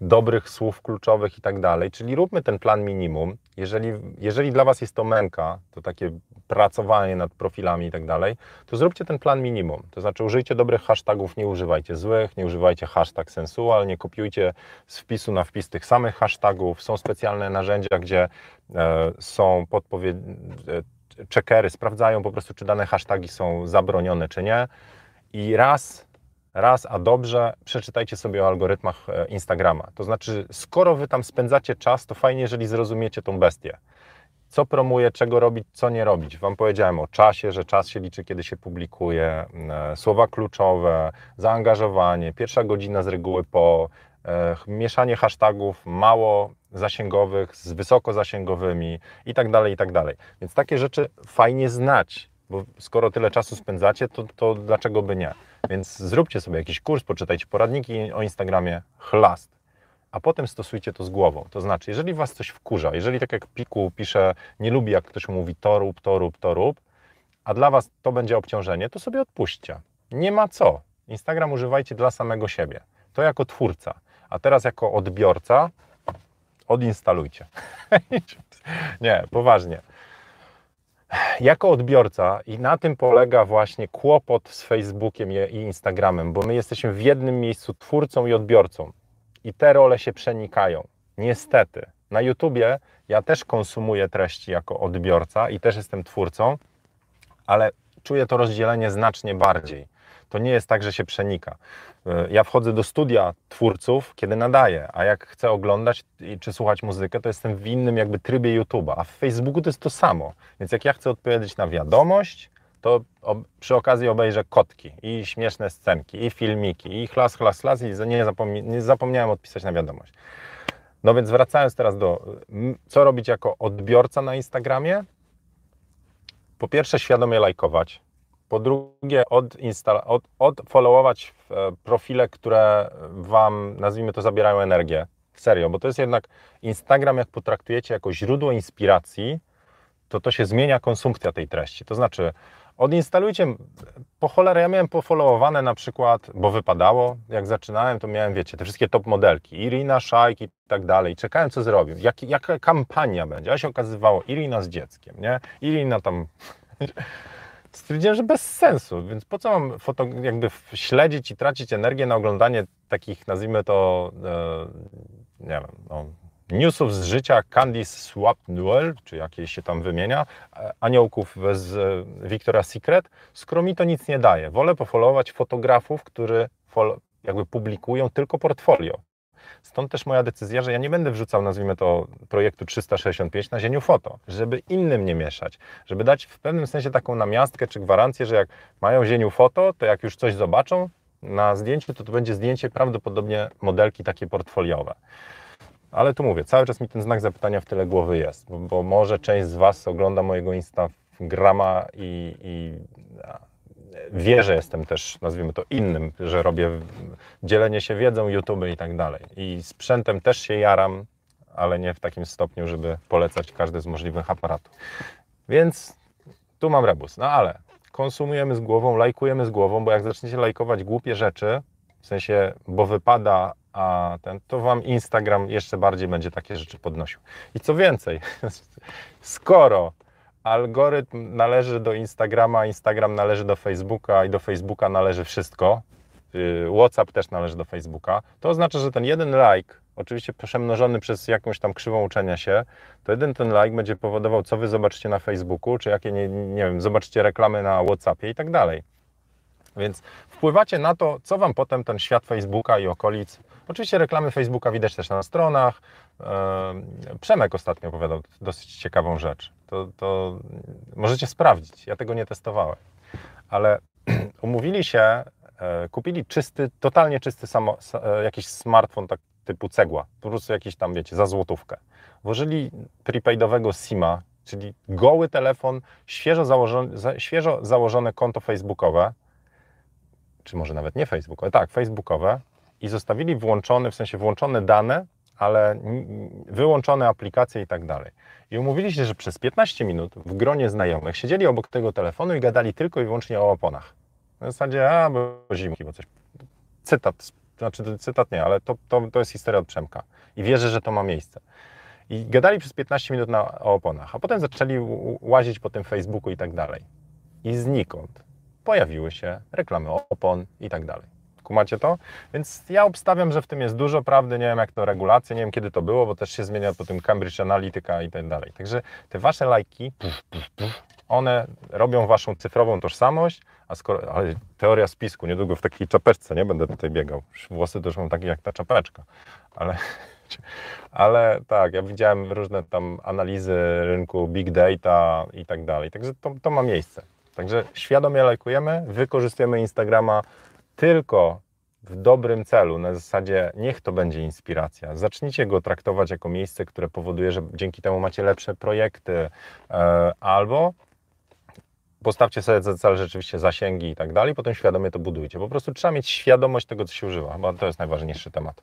dobrych słów kluczowych i tak dalej, czyli róbmy ten plan minimum. Jeżeli, jeżeli dla Was jest to męka, to takie pracowanie nad profilami i tak dalej, to zróbcie ten plan minimum. To znaczy użyjcie dobrych hashtagów, nie używajcie złych, nie używajcie hashtag sensual, nie kopiujcie z wpisu na wpis tych samych hashtagów. Są specjalne narzędzia, gdzie e, są podpowiedzi, e, checkery, sprawdzają po prostu, czy dane hashtagi są zabronione, czy nie. I raz raz, a dobrze, przeczytajcie sobie o algorytmach e, Instagrama. To znaczy, skoro wy tam spędzacie czas, to fajnie, jeżeli zrozumiecie tą bestię. Co promuje, czego robić, co nie robić. Wam powiedziałem o czasie, że czas się liczy, kiedy się publikuje, e, słowa kluczowe, zaangażowanie, pierwsza godzina z reguły po, e, mieszanie hashtagów mało zasięgowych z wysoko zasięgowymi i tak dalej, i tak dalej. Więc takie rzeczy fajnie znać, bo skoro tyle czasu spędzacie, to, to dlaczego by nie? Więc zróbcie sobie jakiś kurs, poczytajcie poradniki o Instagramie, chlast. A potem stosujcie to z głową. To znaczy, jeżeli Was coś wkurza, jeżeli tak jak Piku pisze, nie lubi jak ktoś mówi to rób, to rób, to rób, a dla Was to będzie obciążenie, to sobie odpuśćcie. Nie ma co. Instagram używajcie dla samego siebie. To jako twórca. A teraz jako odbiorca odinstalujcie. nie, poważnie jako odbiorca, i na tym polega właśnie kłopot z Facebookiem i Instagramem, bo my jesteśmy w jednym miejscu twórcą i odbiorcą. I te role się przenikają. Niestety. Na YouTubie ja też konsumuję treści jako odbiorca i też jestem twórcą, ale czuję to rozdzielenie znacznie bardziej. To nie jest tak, że się przenika. E, ja wchodzę do studia twórców, kiedy nadaję, a jak chcę oglądać czy słuchać muzykę, to jestem w innym jakby trybie YouTube'a, a w Facebooku to jest to samo. Więc jak ja chcę odpowiedzieć na wiadomość, to przy okazji obejrzę kotki i śmieszne scenki, i filmiki, i chlas, chlas, chlas i nie, nie zapomniałem odpisać na wiadomość. No więc wracając teraz do, co robić jako odbiorca na Instagramie? Po pierwsze świadomie lajkować, po drugie od, od, odfollowować e, profile, które Wam, nazwijmy to, zabierają energię. Serio, bo to jest jednak Instagram, jak potraktujecie jako źródło inspiracji, to to się zmienia konsumpcja tej treści. To znaczy, odinstalujcie, po cholerę, ja miałem pofollowowane na przykład, bo wypadało, jak zaczynałem, to miałem, wiecie, te wszystkie top modelki, Irina, Szajk i tak dalej, czekałem, co zrobił, jak, jaka kampania będzie, a się okazywało, Irina z dzieckiem, nie, Irina tam... Stwierdziłem, że bez sensu, więc po co mam foto, jakby śledzić i tracić energię na oglądanie takich, nazwijmy to, e, nie wiem, no, newsów z życia Candice Swapnewell, czy jakieś się tam wymienia, e, aniołków z e, Victoria's Secret, skoro mi to nic nie daje. Wolę pofolować fotografów, którzy jakby publikują tylko portfolio. Stąd też moja decyzja, że ja nie będę wrzucał, nazwijmy to, projektu 365 na zieniu foto, żeby innym nie mieszać, żeby dać w pewnym sensie taką namiastkę czy gwarancję, że jak mają zieniu foto, to jak już coś zobaczą na zdjęciu, to to będzie zdjęcie prawdopodobnie modelki takie portfoliowe. Ale tu mówię, cały czas mi ten znak zapytania w tyle głowy jest, bo, może część z Was ogląda mojego Instagrama i, i wie, że jestem też, nazwijmy to, innym, że robię dzielenie się wiedzą, YouTube i tak dalej. I sprzętem też się jaram, ale nie w takim stopniu, żeby polecać każdy z możliwych aparatów. Więc tu mam rebus. No ale konsumujemy z głową, lajkujemy z głową, bo jak zaczniecie lajkować głupie rzeczy, w sensie, bo wypada, a ten, to Wam Instagram jeszcze bardziej będzie takie rzeczy podnosił. I co więcej, skoro algorytm należy do Instagrama, Instagram należy do Facebooka i do Facebooka należy wszystko, y, WhatsApp też należy do Facebooka, to oznacza, że ten jeden like, oczywiście przemnożony przez jakąś tam krzywą uczenia się, to jeden ten like będzie powodował, co wy zobaczycie na Facebooku, czy jakie, nie, nie wiem, zobaczycie reklamy na WhatsAppie i tak dalej. Więc wpływacie na to, co Wam potem ten świat Facebooka i okolic. Oczywiście reklamy Facebooka widać też na stronach. Przemek ostatnio opowiadał dosyć ciekawą rzecz. To, to możecie sprawdzić. Ja tego nie testowałem. Ale umówili się, e, kupili czysty, totalnie czysty samo, e, jakiś smartfon tak typu cegła. Po prostu jakiś tam, wiecie, za złotówkę. Włożyli prepaidowego SIMa, czyli goły telefon, świeżo założone, świeżo założone konto facebookowe, czy może nawet nie facebookowe, tak, facebookowe i zostawili włączone, w sensie włączone dane, ale wyłączone aplikacje i tak dalej. I umówili się, że przez 15 minut w gronie znajomych siedzieli obok tego telefonu i gadali tylko i wyłącznie o oponach. W zasadzie, a, bo zimki, bo coś. Cytat, znaczy cytat nie, ale to, to, to jest historia od Przemka. I wierzę, że to ma miejsce. I gadali przez 15 minut na, o oponach, a potem zaczęli łazić po tym Facebooku i tak dalej. I znikąd pojawiły się reklamy opon i tak dalej. Kumacie to? Więc ja obstawiam, że w tym jest dużo prawdy. Nie wiem, jak to regulacje, nie wiem, kiedy to było, bo też się zmienia po tym Cambridge Analytica i tak dalej. Także te wasze lajki, one robią waszą cyfrową tożsamość, a skoro, ale teoria spisku, niedługo w takiej czapeczce, nie będę tutaj biegał. Włosy też mam takie jak ta czapeczka, ale, ale tak, ja widziałem różne tam analizy rynku, big data i tak dalej. Także to, to ma miejsce. Także świadomie lajkujemy, wykorzystujemy Instagrama tylko w dobrym celu, na zasadzie niech to będzie inspiracja. Zacznijcie go traktować jako miejsce, które powoduje, że dzięki temu macie lepsze projekty, e, albo postawcie sobie za cel rzeczywiście zasięgi i tak dalej, potem świadomie to budujcie. Po prostu trzeba mieć świadomość tego, co się używa, bo to jest najważniejszy temat.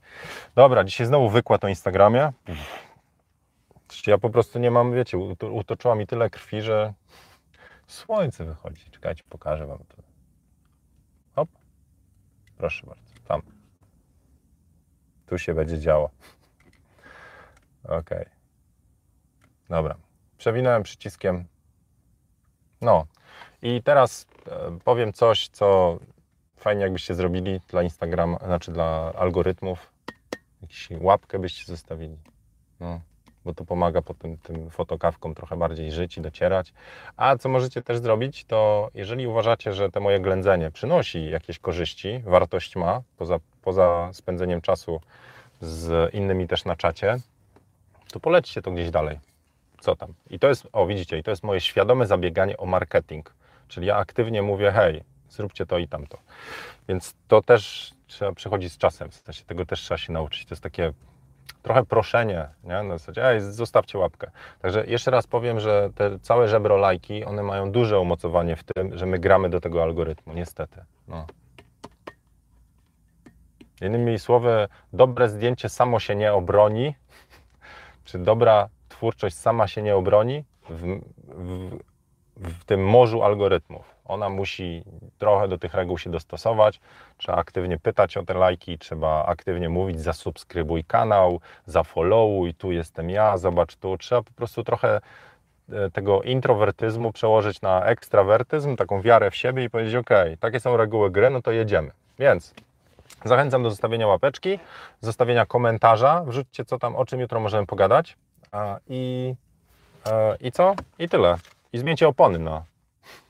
Dobra, dzisiaj znowu wykład o Instagramie. Ja po prostu nie mam, wiecie, utoczyła mi tyle krwi, że Słońce wychodzi. Czekajcie, pokażę Wam to. Proszę bardzo. Tam. Tu się będzie działo. Ok. Dobra. Przewinąłem przyciskiem. No. I teraz e, powiem coś, co fajnie jakbyście zrobili dla Instagrama, znaczy dla algorytmów. Jakąś łapkę byście zostawili. No bo to pomaga potem tym fotokawkom trochę bardziej żyć i docierać. A co możecie też zrobić, to jeżeli uważacie, że te moje ględzenie przynosi jakieś korzyści, wartość ma, poza, poza spędzeniem czasu z innymi też na czacie, to polećcie to gdzieś dalej. Co tam? I to jest, o widzicie, i to jest moje świadome zabieganie o marketing. Czyli ja aktywnie mówię, hej, zróbcie to i tamto. Więc to też trzeba przychodzić z czasem, w sensie tego też trzeba się nauczyć. To jest takie trochę proszenie, nie? Na zasadzie, ej, zostawcie łapkę. Także jeszcze raz powiem, że te całe żebro lajki, one mają duże umocowanie w tym, że my gramy do tego algorytmu, niestety. No. Innymi słowy, dobre zdjęcie samo się nie obroni, czy dobra twórczość sama się nie obroni w, w, w tym morzu algorytmów. Ona musi trochę do tych reguł się dostosować. Trzeba aktywnie pytać o te lajki, trzeba aktywnie mówić, zasubskrybuj kanał, zafollowuj, tu jestem ja, zobacz tu. Trzeba po prostu trochę e, tego introwertyzmu przełożyć na ekstrawertyzm, taką wiarę w siebie i powiedzieć, ok, takie są reguły gry, no to jedziemy. Więc zachęcam do zostawienia łapeczki, zostawienia komentarza, wrzućcie co tam, o czym jutro możemy pogadać i, e, i co? I tyle. I zmieńcie opony, no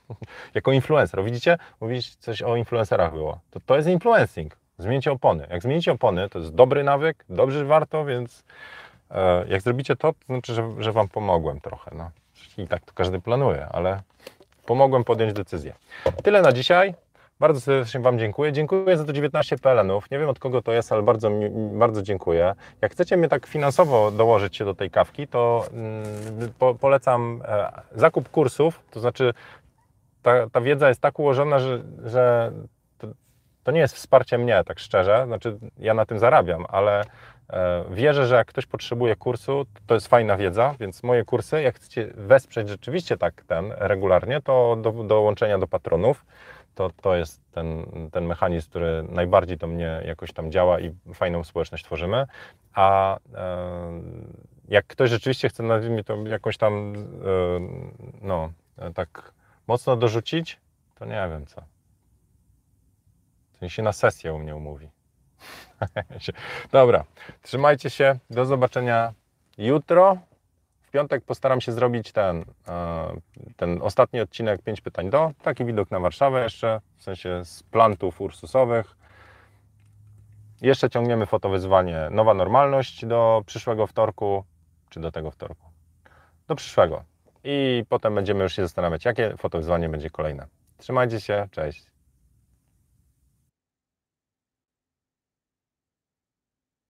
jako influencer. Widzicie? Mówić coś o influencerach było. To, to jest influencing. Zmieńcie opony. Jak zmienicie opony, to jest dobry nawyk, dobrze warto, więc e, jak zrobicie to, to znaczy, że, że Wam pomogłem trochę. No. I tak to każdy planuje, ale pomogłem podjąć decyzję. Tyle na dzisiaj. Bardzo serdecznie Wam dziękuję. Dziękuję za to 19 PLN-ów. Nie wiem od kogo to jest, ale bardzo, bardzo dziękuję. Jak chcecie mnie tak finansowo dołożyć się do tej kawki, to mm, po, polecam e, zakup kursów, to znaczy ta, ta wiedza jest tak ułożona, że, że to, to, nie jest wsparcie mnie, tak szczerze. Znaczy, ja na tym zarabiam, ale e, wierzę, że jak ktoś potrzebuje kursu, to jest fajna wiedza, więc moje kursy, jak chcecie wesprzeć rzeczywiście tak ten regularnie, to do, dołączenia do patronów. To, to jest ten, ten mechanizm, który najbardziej do mnie jakoś tam działa i fajną społeczność tworzymy. A e, jak ktoś rzeczywiście chce, nazwijmy to jakąś tam, e, no, tak mocno dorzucić, to nie wiem co. To się na sesję u mnie umówi. Dobra, trzymajcie się. Do zobaczenia jutro. W piątek postaram się zrobić ten, e, ten ostatni odcinek 5 pytań do. Taki widok na Warszawę jeszcze, w sensie z plantów ursusowych. Jeszcze ciągniemy fotowyzwanie Nowa Normalność do przyszłego wtorku, czy do tego wtorku? Do przyszłego i potem będziemy już się zastanawiać, jakie fotowyzwanie będzie kolejne. Trzymajcie się, cześć.